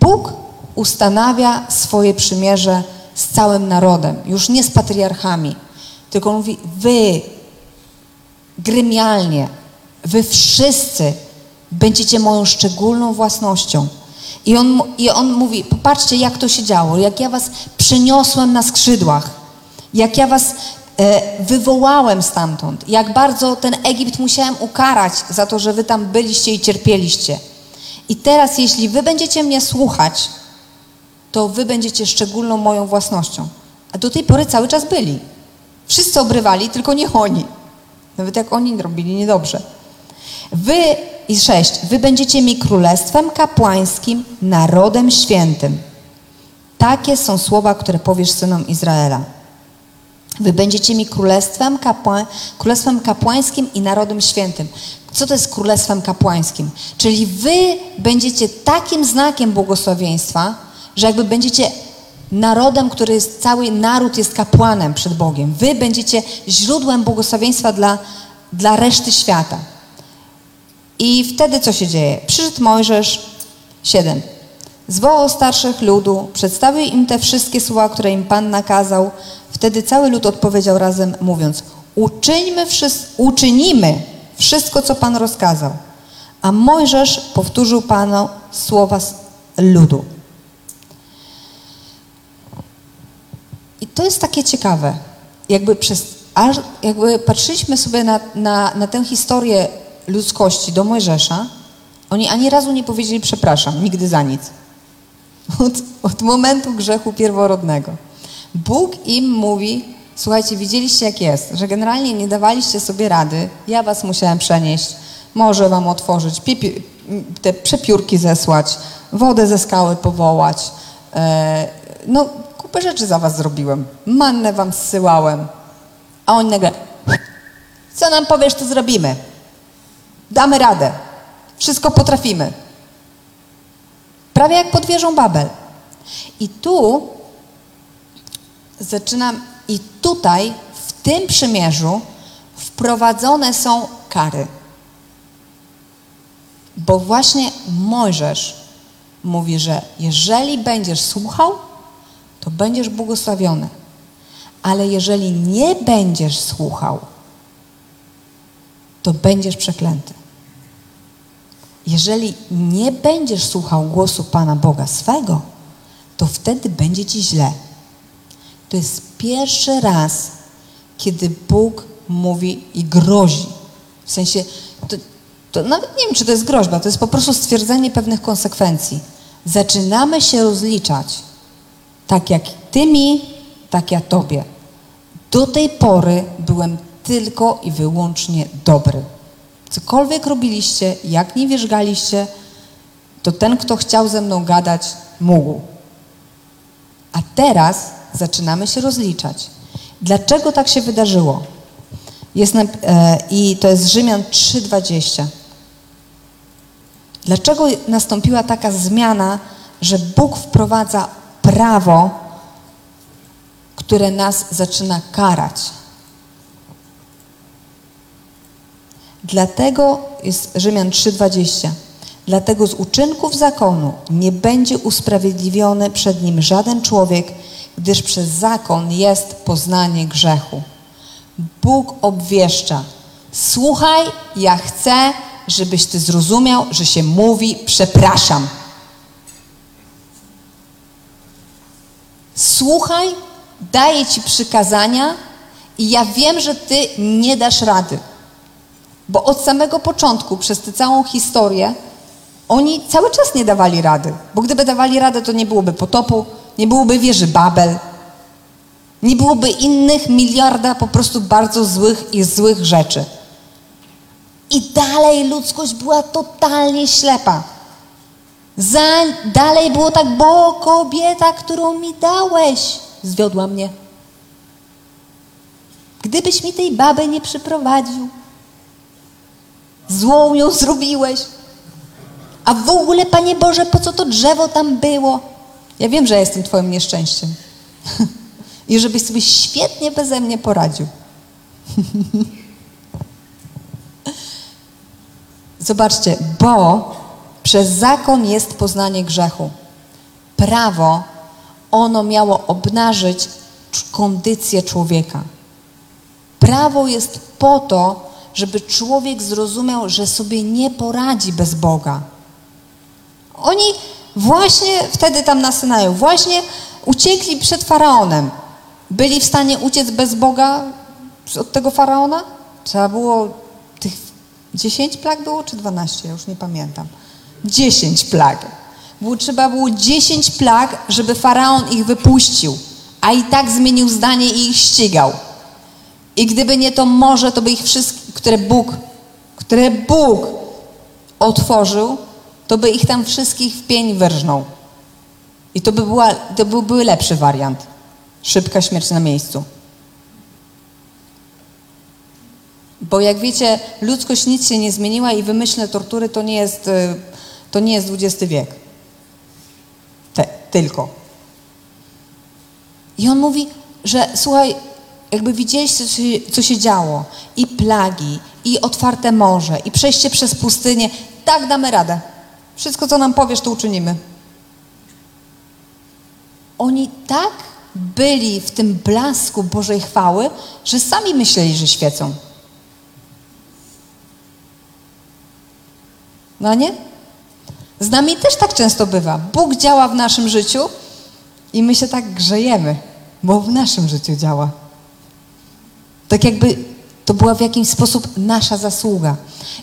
Bóg ustanawia swoje przymierze z całym narodem, już nie z patriarchami, tylko mówi: Wy, gremialnie, wy wszyscy będziecie moją szczególną własnością. I on, I on mówi: Popatrzcie, jak to się działo, jak ja was przeniosłem na skrzydłach, jak ja was wywołałem stamtąd, jak bardzo ten Egipt musiałem ukarać za to, że wy tam byliście i cierpieliście. I teraz, jeśli wy będziecie mnie słuchać, to wy będziecie szczególną moją własnością. A do tej pory cały czas byli. Wszyscy obrywali, tylko nie oni. Nawet jak oni robili niedobrze. Wy, i sześć, wy będziecie mi królestwem kapłańskim, narodem świętym. Takie są słowa, które powiesz synom Izraela. Wy będziecie mi królestwem, kapła, królestwem kapłańskim i narodem świętym. Co to jest królestwem kapłańskim? Czyli wy będziecie takim znakiem błogosławieństwa, że jakby będziecie narodem, który jest, cały naród jest kapłanem przed Bogiem. Wy będziecie źródłem błogosławieństwa dla, dla reszty świata. I wtedy co się dzieje? Przyszedł Mojżesz, 7. Zwołał starszych ludu, przedstawił im te wszystkie słowa, które im Pan nakazał. Wtedy cały lud odpowiedział razem, mówiąc: Uczyńmy wszys- uczynimy wszystko, co Pan rozkazał. A Mojżesz powtórzył Panu słowa ludu. I to jest takie ciekawe. Jakby, przez, jakby patrzyliśmy sobie na, na, na tę historię ludzkości do Mojżesza, oni ani razu nie powiedzieli przepraszam, nigdy za nic. Od, od momentu grzechu pierworodnego. Bóg im mówi, słuchajcie, widzieliście jak jest, że generalnie nie dawaliście sobie rady, ja was musiałem przenieść, może wam otworzyć, pipi, te przepiórki zesłać, wodę ze skały powołać, e, no kupę rzeczy za was zrobiłem, mannę wam zsyłałem, a oni nagle, co nam powiesz, to zrobimy. Damy radę. Wszystko potrafimy. Prawie jak pod wieżą Babel. I tu zaczynam, i tutaj tym przymierzu wprowadzone są kary. Bo właśnie Mojżesz mówi, że jeżeli będziesz słuchał, to będziesz błogosławiony. Ale jeżeli nie będziesz słuchał, to będziesz przeklęty. Jeżeli nie będziesz słuchał głosu Pana Boga swego, to wtedy będzie ci źle. To jest pierwszy raz, kiedy Bóg mówi i grozi. W sensie, to, to nawet nie wiem, czy to jest groźba, to jest po prostu stwierdzenie pewnych konsekwencji. Zaczynamy się rozliczać. Tak jak ty mi, tak ja tobie. Do tej pory byłem tylko i wyłącznie dobry. Cokolwiek robiliście, jak nie wierzgaliście, to ten, kto chciał ze mną gadać, mógł. A teraz zaczynamy się rozliczać. Dlaczego tak się wydarzyło? Jest na, e, I to jest Rzymian 3,20. Dlaczego nastąpiła taka zmiana, że Bóg wprowadza prawo, które nas zaczyna karać? Dlatego jest Rzymian 3:20. Dlatego z uczynków zakonu nie będzie usprawiedliwiony przed nim żaden człowiek, gdyż przez zakon jest poznanie grzechu. Bóg obwieszcza: Słuchaj, ja chcę, żebyś ty zrozumiał, że się mówi przepraszam. Słuchaj, daję ci przykazania i ja wiem, że ty nie dasz rady. Bo od samego początku, przez tę całą historię, oni cały czas nie dawali rady. Bo gdyby dawali radę, to nie byłoby potopu, nie byłoby wieży Babel, nie byłoby innych miliarda po prostu bardzo złych i złych rzeczy. I dalej ludzkość była totalnie ślepa. Za, dalej było tak, bo kobieta, którą mi dałeś, zwiodła mnie. Gdybyś mi tej baby nie przyprowadził, Złą ją zrobiłeś. A w ogóle, Panie Boże, po co to drzewo tam było? Ja wiem, że ja jestem Twoim nieszczęściem. I żebyś sobie świetnie beze mnie poradził. Zobaczcie, bo przez zakon jest poznanie grzechu. Prawo, ono miało obnażyć kondycję człowieka. Prawo jest po to, żeby człowiek zrozumiał, że sobie nie poradzi bez Boga. Oni właśnie wtedy tam na Synaju, właśnie uciekli przed faraonem. Byli w stanie uciec bez Boga od tego faraona? Trzeba było tych 10 plag było, czy 12? Ja już nie pamiętam. 10 plag. Było, trzeba było 10 plag, żeby faraon ich wypuścił, a i tak zmienił zdanie i ich ścigał. I gdyby nie to morze, to by ich wszystkich, które Bóg, które Bóg otworzył, to by ich tam wszystkich w pień wyrżnął. I to by była, to byłby lepszy wariant. Szybka śmierć na miejscu. Bo jak wiecie, ludzkość nic się nie zmieniła i wymyślne tortury to nie jest, y, to nie jest XX wiek. Te, tylko. I on mówi, że słuchaj, jakby widzieliście, co się, co się działo. I plagi, i otwarte morze, i przejście przez pustynię. Tak damy radę. Wszystko, co nam powiesz, to uczynimy. Oni tak byli w tym blasku Bożej chwały, że sami myśleli, że świecą. No nie? Z nami też tak często bywa. Bóg działa w naszym życiu i my się tak grzejemy, bo w naszym życiu działa. Tak jakby to była w jakiś sposób nasza zasługa.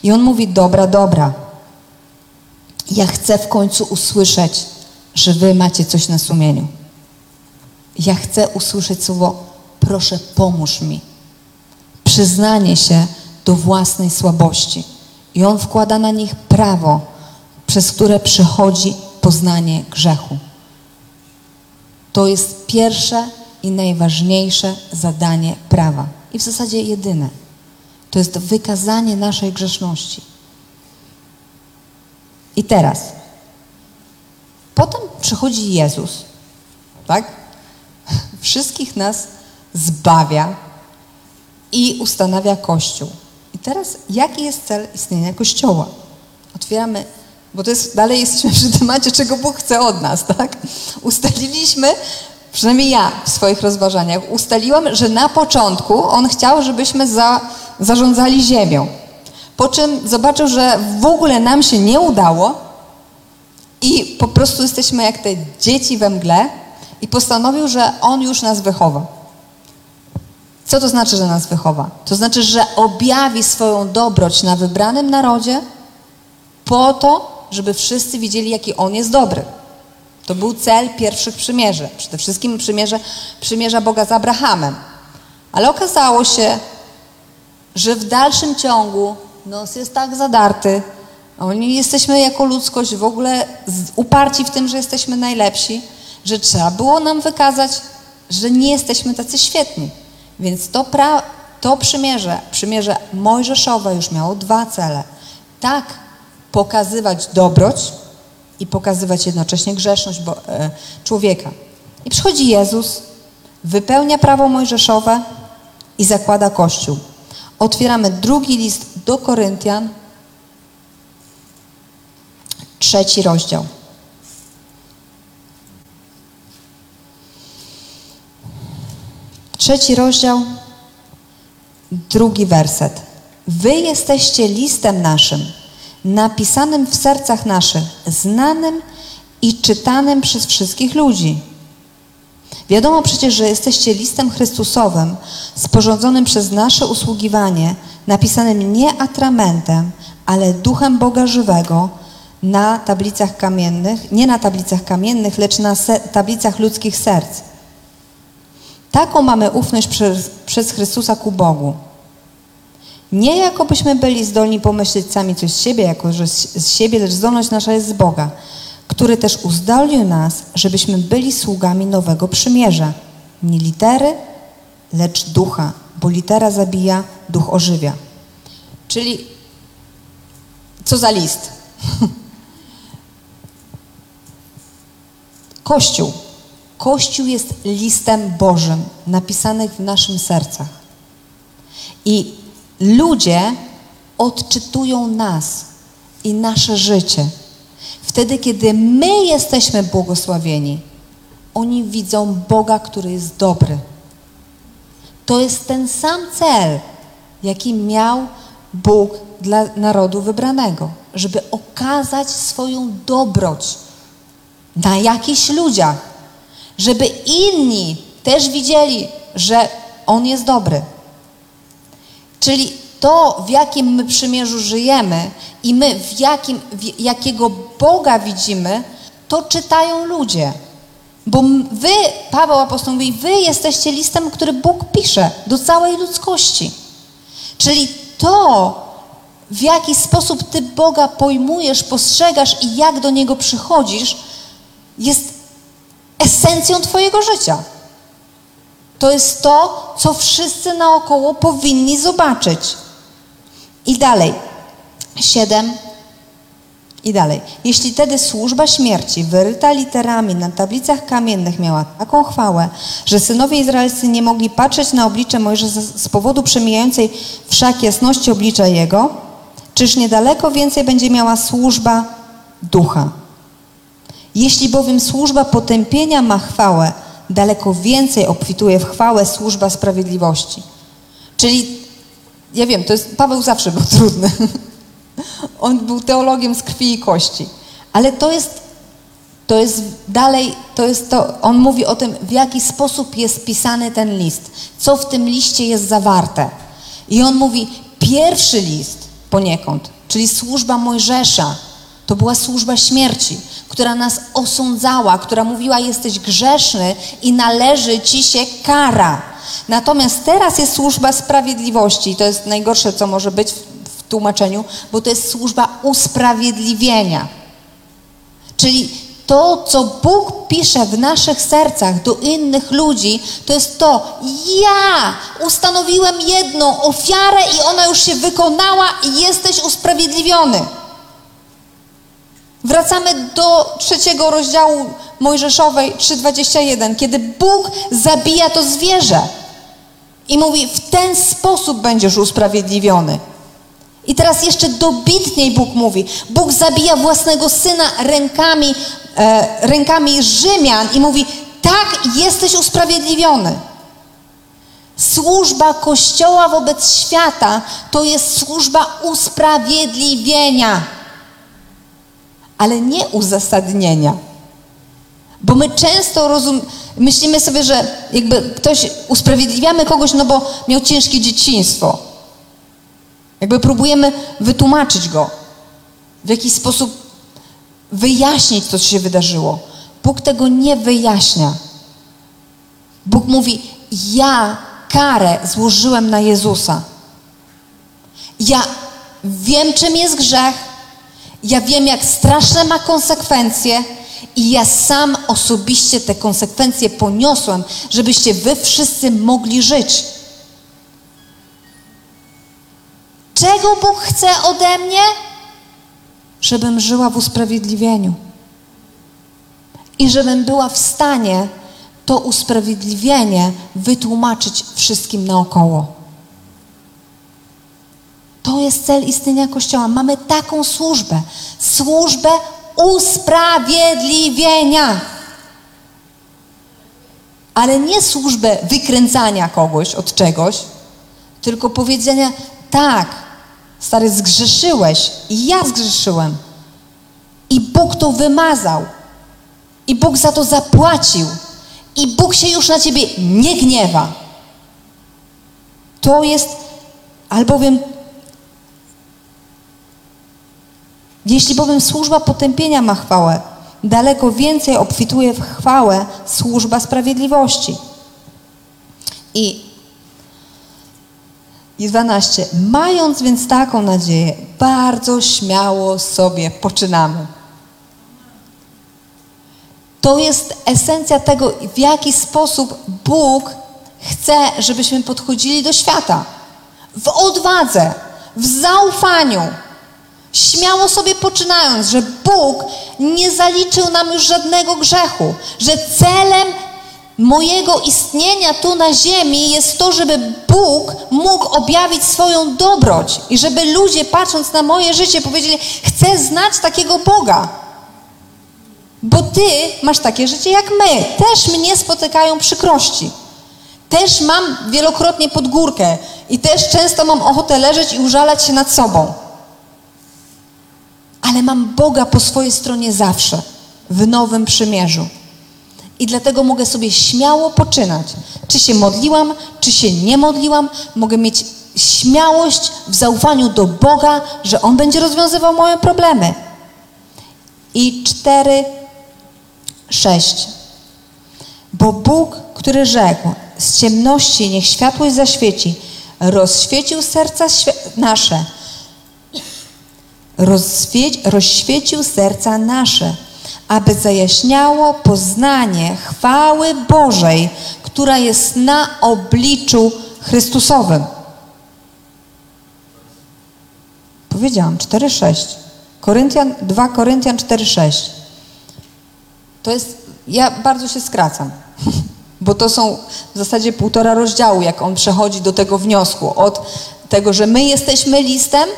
I on mówi: Dobra, dobra. Ja chcę w końcu usłyszeć, że wy macie coś na sumieniu. Ja chcę usłyszeć słowo: Proszę, pomóż mi. Przyznanie się do własnej słabości. I on wkłada na nich prawo, przez które przychodzi poznanie grzechu. To jest pierwsze i najważniejsze zadanie prawa i w zasadzie jedyne. To jest wykazanie naszej grzeszności. I teraz, potem przychodzi Jezus, tak? Wszystkich nas zbawia i ustanawia Kościół. I teraz, jaki jest cel istnienia Kościoła? Otwieramy, bo to jest, dalej jesteśmy przy temacie, czego Bóg chce od nas, tak? Ustaliliśmy, przynajmniej ja w swoich rozważaniach, ustaliłam, że na początku On chciał, żebyśmy za, zarządzali ziemią. Po czym zobaczył, że w ogóle nam się nie udało i po prostu jesteśmy jak te dzieci we mgle i postanowił, że On już nas wychowa. Co to znaczy, że nas wychowa? To znaczy, że objawi swoją dobroć na wybranym narodzie po to, żeby wszyscy widzieli, jaki On jest dobry. To był cel pierwszych przymierzy. Przede wszystkim przymierze, przymierza Boga z Abrahamem. Ale okazało się, że w dalszym ciągu nos jest tak zadarty, oni jesteśmy jako ludzkość w ogóle uparci w tym, że jesteśmy najlepsi, że trzeba było nam wykazać, że nie jesteśmy tacy świetni. Więc to, pra, to przymierze, przymierze mojżeszowe już miało dwa cele. Tak pokazywać dobroć i pokazywać jednocześnie grzeszność bo, e, człowieka. I przychodzi Jezus, wypełnia prawo mojżeszowe i zakłada Kościół. Otwieramy drugi list do Koryntian, trzeci rozdział. Trzeci rozdział, drugi werset. Wy jesteście listem naszym, napisanym w sercach naszych, znanym i czytanym przez wszystkich ludzi. Wiadomo przecież, że jesteście listem Chrystusowym, sporządzonym przez nasze usługiwanie, napisanym nie atramentem, ale duchem Boga żywego na tablicach kamiennych, nie na tablicach kamiennych, lecz na tablicach ludzkich serc. Taką mamy ufność przez, przez Chrystusa ku Bogu. Nie jakobyśmy byli zdolni pomyśleć sami coś z siebie, jako że z siebie, lecz zdolność nasza jest z Boga, który też uzdolnił nas, żebyśmy byli sługami nowego przymierza. Nie litery, lecz ducha, bo litera zabija, duch ożywia. Czyli co za list? Kościół. Kościół jest listem Bożym, napisanych w naszym sercach. I ludzie odczytują nas i nasze życie. Wtedy, kiedy my jesteśmy błogosławieni, oni widzą Boga, który jest dobry. To jest ten sam cel, jaki miał Bóg dla narodu wybranego, żeby okazać swoją dobroć na jakichś ludziach, żeby inni też widzieli, że On jest dobry. Czyli to, w jakim my przymierzu żyjemy i my, w jakim, w jakiego Boga widzimy, to czytają ludzie. Bo wy, Paweł apostoł mówi, wy jesteście listem, który Bóg pisze do całej ludzkości. Czyli to, w jaki sposób ty Boga pojmujesz, postrzegasz i jak do Niego przychodzisz, jest esencją twojego życia. To jest to, co wszyscy naokoło powinni zobaczyć. I dalej. Siedem. I dalej. Jeśli tedy służba śmierci, wyryta literami na tablicach kamiennych, miała taką chwałę, że synowie izraelscy nie mogli patrzeć na oblicze Mojżesza z powodu przemijającej wszak jasności oblicza jego, czyż niedaleko więcej będzie miała służba ducha. Jeśli bowiem służba potępienia ma chwałę, daleko więcej obfituje w chwałę służba sprawiedliwości. Czyli, ja wiem, to jest, Paweł zawsze był trudny. On był teologiem z krwi i kości. Ale to jest, to jest dalej, to jest to, on mówi o tym, w jaki sposób jest pisany ten list, co w tym liście jest zawarte. I on mówi, pierwszy list poniekąd, czyli służba Mojżesza, to była służba śmierci, która nas osądzała, która mówiła, jesteś grzeszny i należy ci się kara. Natomiast teraz jest służba sprawiedliwości i to jest najgorsze, co może być tłumaczeniu, bo to jest służba usprawiedliwienia. Czyli to, co Bóg pisze w naszych sercach do innych ludzi, to jest to, ja ustanowiłem jedną ofiarę i ona już się wykonała i jesteś usprawiedliwiony. Wracamy do trzeciego rozdziału Mojżeszowej 3:21, kiedy Bóg zabija to zwierzę. I mówi, w ten sposób będziesz usprawiedliwiony. I teraz jeszcze dobitniej Bóg mówi. Bóg zabija własnego syna rękami, e, rękami Rzymian i mówi, tak jesteś usprawiedliwiony. Służba Kościoła wobec świata to jest służba usprawiedliwienia, ale nie uzasadnienia. Bo my często rozum, myślimy sobie, że jakby ktoś, usprawiedliwiamy kogoś, no bo miał ciężkie dzieciństwo. Jakby próbujemy wytłumaczyć go, w jakiś sposób wyjaśnić co się wydarzyło. Bóg tego nie wyjaśnia. Bóg mówi: Ja karę złożyłem na Jezusa. Ja wiem, czym jest grzech. Ja wiem, jak straszne ma konsekwencje. I ja sam osobiście te konsekwencje poniosłem, żebyście wy wszyscy mogli żyć. Czego Bóg chce ode mnie? Żebym żyła w usprawiedliwieniu. I żebym była w stanie to usprawiedliwienie wytłumaczyć wszystkim naokoło. To jest cel istnienia Kościoła. Mamy taką służbę. Służbę usprawiedliwienia. Ale nie służbę wykręcania kogoś od czegoś, tylko powiedzenia tak, stary, zgrzeszyłeś i ja zgrzeszyłem. I Bóg to wymazał. I Bóg za to zapłacił. I Bóg się już na ciebie nie gniewa. To jest, albowiem, jeśli bowiem służba potępienia ma chwałę, daleko więcej obfituje w chwałę służba sprawiedliwości. I i 12. Mając więc taką nadzieję, bardzo śmiało sobie poczynamy. To jest esencja tego, w jaki sposób Bóg chce, żebyśmy podchodzili do świata. W odwadze, w zaufaniu, śmiało sobie poczynając, że Bóg nie zaliczył nam już żadnego grzechu, że celem mojego istnienia tu na ziemi jest to, żeby Bóg mógł objawić swoją dobroć i żeby ludzie patrząc na moje życie powiedzieli, chcę znać takiego Boga. Bo Ty masz takie życie jak my. Też mnie spotykają przykrości. Też mam wielokrotnie pod górkę i też często mam ochotę leżeć i użalać się nad sobą. Ale mam Boga po swojej stronie zawsze, w nowym przymierzu. I dlatego mogę sobie śmiało poczynać. Czy się modliłam, czy się nie modliłam, mogę mieć śmiałość w zaufaniu do Boga, że On będzie rozwiązywał moje problemy. I cztery, sześć. Bo Bóg, który rzekł, z ciemności niech światłość zaświeci, rozświecił serca nasze, rozświeć, rozświecił serca nasze, aby zajaśniało poznanie chwały Bożej, która jest na obliczu Chrystusowym. Powiedziałam 4:6. Koryntian 2 Koryntian 4:6. To jest ja bardzo się skracam. Bo to są w zasadzie półtora rozdziału, jak on przechodzi do tego wniosku. Od tego, że my jesteśmy listem,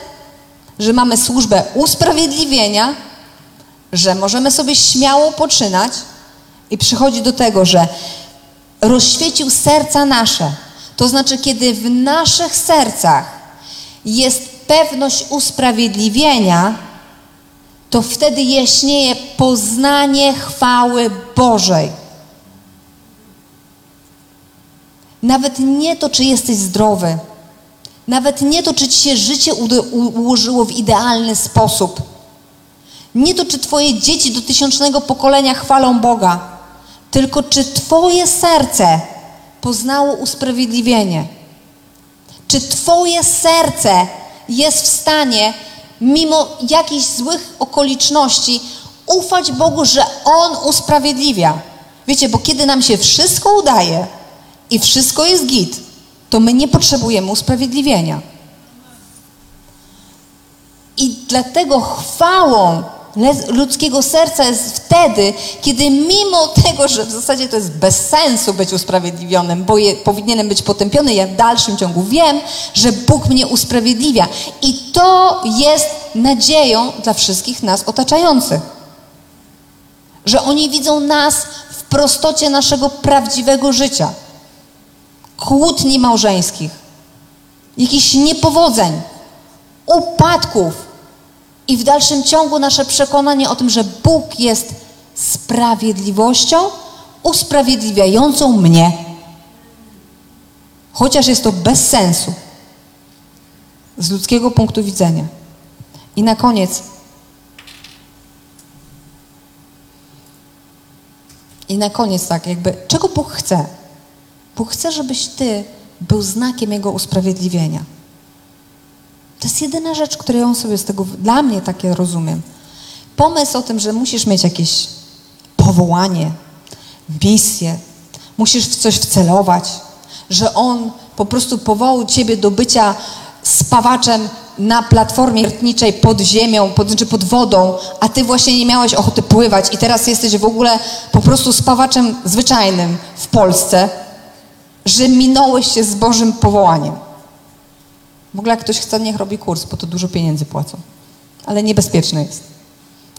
że mamy służbę usprawiedliwienia, że możemy sobie śmiało poczynać i przychodzi do tego, że rozświecił serca nasze. To znaczy, kiedy w naszych sercach jest pewność usprawiedliwienia, to wtedy jaśnieje poznanie chwały Bożej. Nawet nie to, czy jesteś zdrowy, nawet nie to, czy ci się życie ułożyło w idealny sposób nie to, czy Twoje dzieci do tysiącznego pokolenia chwalą Boga, tylko czy Twoje serce poznało usprawiedliwienie. Czy Twoje serce jest w stanie, mimo jakichś złych okoliczności, ufać Bogu, że On usprawiedliwia. Wiecie, bo kiedy nam się wszystko udaje i wszystko jest git, to my nie potrzebujemy usprawiedliwienia. I dlatego chwałą ludzkiego serca jest wtedy, kiedy mimo tego, że w zasadzie to jest bez sensu być usprawiedliwionym, bo je, powinienem być potępiony, ja w dalszym ciągu wiem, że Bóg mnie usprawiedliwia. I to jest nadzieją dla wszystkich nas otaczających. Że oni widzą nas w prostocie naszego prawdziwego życia. Kłótni małżeńskich, jakichś niepowodzeń, upadków, i w dalszym ciągu nasze przekonanie o tym, że Bóg jest sprawiedliwością usprawiedliwiającą mnie. Chociaż jest to bez sensu z ludzkiego punktu widzenia. I na koniec. I na koniec tak, jakby, czego Bóg chce? Bóg chce, żebyś ty był znakiem Jego usprawiedliwienia. To jest jedyna rzecz, którą ja sobie z tego, dla mnie takie rozumiem. Pomysł o tym, że musisz mieć jakieś powołanie, misję, musisz w coś wcelować, że On po prostu powołał Ciebie do bycia spawaczem na platformie wiertniczej pod ziemią, pod, czy pod wodą, a Ty właśnie nie miałeś ochoty pływać i teraz jesteś w ogóle po prostu spawaczem zwyczajnym w Polsce, że minąłeś się z Bożym powołaniem. W ogóle jak ktoś chce, niech robi kurs, bo to dużo pieniędzy płacą. Ale niebezpieczne jest.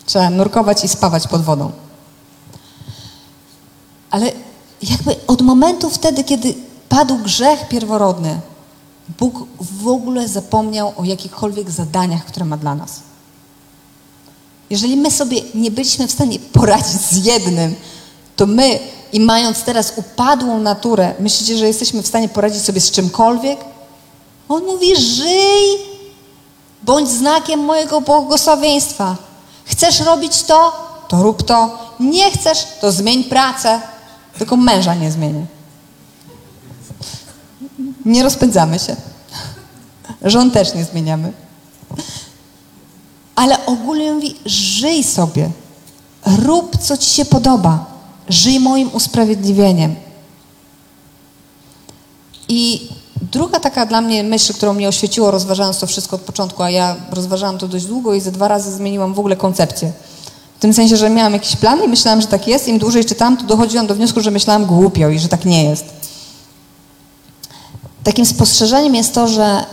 Trzeba nurkować i spawać pod wodą. Ale jakby od momentu wtedy, kiedy padł grzech pierworodny, Bóg w ogóle zapomniał o jakichkolwiek zadaniach, które ma dla nas. Jeżeli my sobie nie byliśmy w stanie poradzić z jednym, to my, i mając teraz upadłą naturę, myślicie, że jesteśmy w stanie poradzić sobie z czymkolwiek? On mówi: żyj, bądź znakiem mojego błogosławieństwa. Chcesz robić to, to rób to. Nie chcesz, to zmień pracę. Tylko męża nie zmienię. Nie rozpędzamy się. Żon też nie zmieniamy. Ale ogólnie mówi: żyj sobie. Rób, co ci się podoba. Żyj moim usprawiedliwieniem. I druga taka dla mnie myśl, którą mnie oświeciło, rozważając to wszystko od początku, a ja rozważałam to dość długo i ze dwa razy zmieniłam w ogóle koncepcję. W tym sensie, że miałam jakiś plan i myślałam, że tak jest. Im dłużej czytałam, to dochodziłam do wniosku, że myślałam głupio i że tak nie jest. Takim spostrzeżeniem jest to, że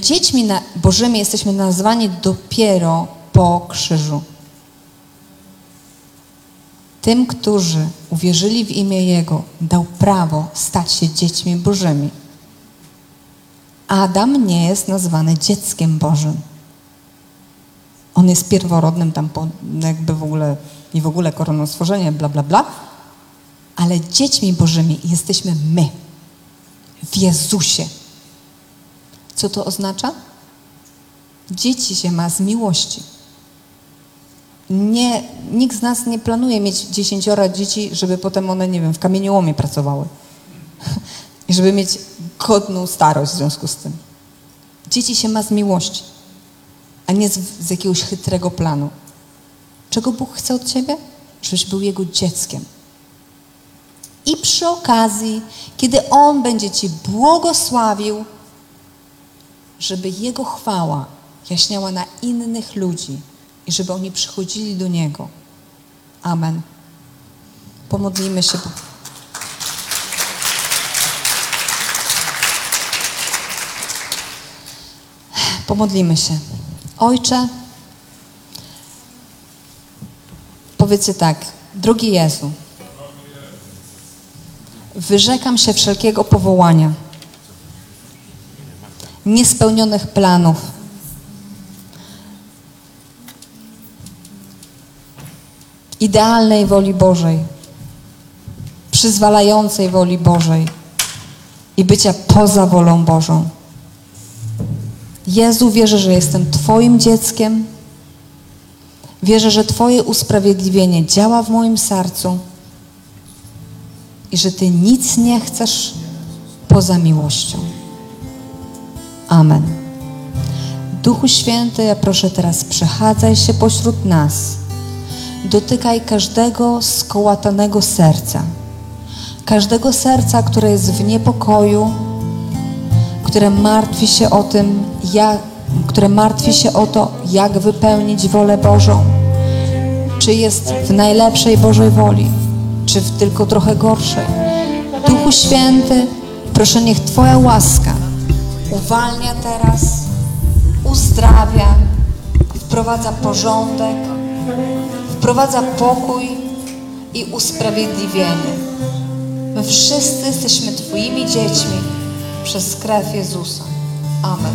dziećmi Bożymi jesteśmy nazwani dopiero po krzyżu. Tym, którzy uwierzyli w imię Jego, dał prawo stać się dziećmi Bożymi. Adam nie jest nazwany dzieckiem Bożym. On jest pierworodnym tam po, jakby w ogóle i w ogóle koroną stworzenia, bla, bla, bla. Ale dziećmi Bożymi jesteśmy my. W Jezusie. Co to oznacza? Dzieci się ma z miłości. Nie, nikt z nas nie planuje mieć dziesięciora dzieci, żeby potem one, nie wiem, w kamieniołomie pracowały. I żeby mieć godną starość w związku z tym. Dzieci się ma z miłości, a nie z, z jakiegoś chytrego planu. Czego Bóg chce od ciebie? Żebyś był Jego dzieckiem. I przy okazji, kiedy On będzie Ci błogosławił, żeby Jego chwała jaśniała na innych ludzi i żeby oni przychodzili do Niego. Amen. Pomodlimy się. Pomodlimy się. Ojcze, powiedzcie tak, drogi Jezu, wyrzekam się wszelkiego powołania, niespełnionych planów, idealnej woli Bożej, przyzwalającej woli Bożej i bycia poza wolą Bożą. Jezu, wierzę, że jestem Twoim dzieckiem. Wierzę, że Twoje usprawiedliwienie działa w moim sercu i że Ty nic nie chcesz poza miłością. Amen. Duchu Święty, ja proszę teraz, przechadzaj się pośród nas. Dotykaj każdego skołatanego serca. Każdego serca, które jest w niepokoju, które martwi się o tym, jak, które martwi się o to, jak wypełnić wolę Bożą. czy jest w najlepszej Bożej woli, czy w tylko trochę gorszej. Duchu Święty, proszę niech Twoja łaska uwalnia teraz, uzdrawia, wprowadza porządek, wprowadza pokój i usprawiedliwienie. My wszyscy jesteśmy Twoimi dziećmi przez krew Jezusa. Amen.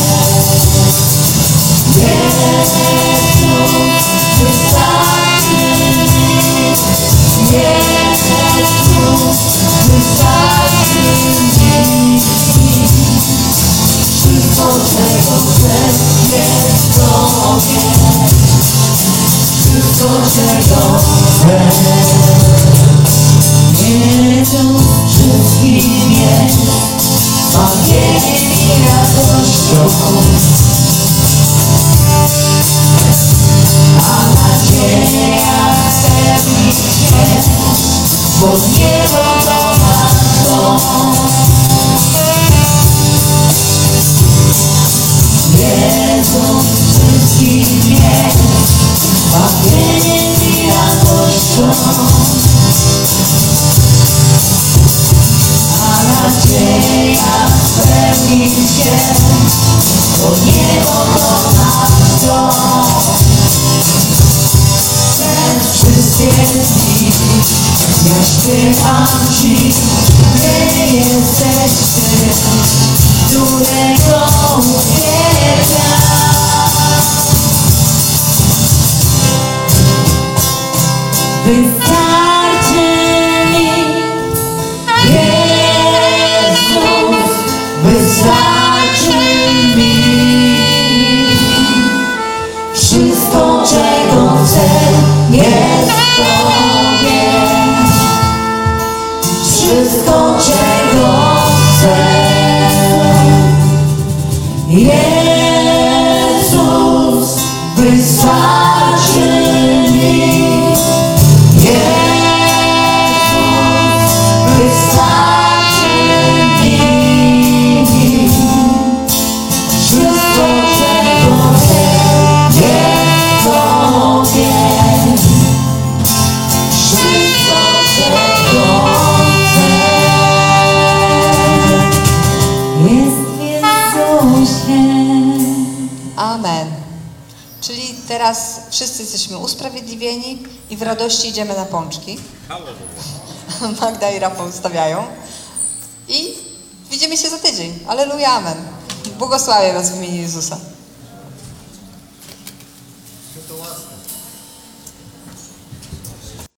Wszystko, czego chcę. Jezus wszystkim jest, bawieniem i radością. A nadzieja spełni się, bo niebo to ja śpiewam jesteś Ty, którego idziemy na pączki. Magda i Rafał stawiają. I widzimy się za tydzień. Aleluja, amen. Błogosławię Was w imieniu Jezusa.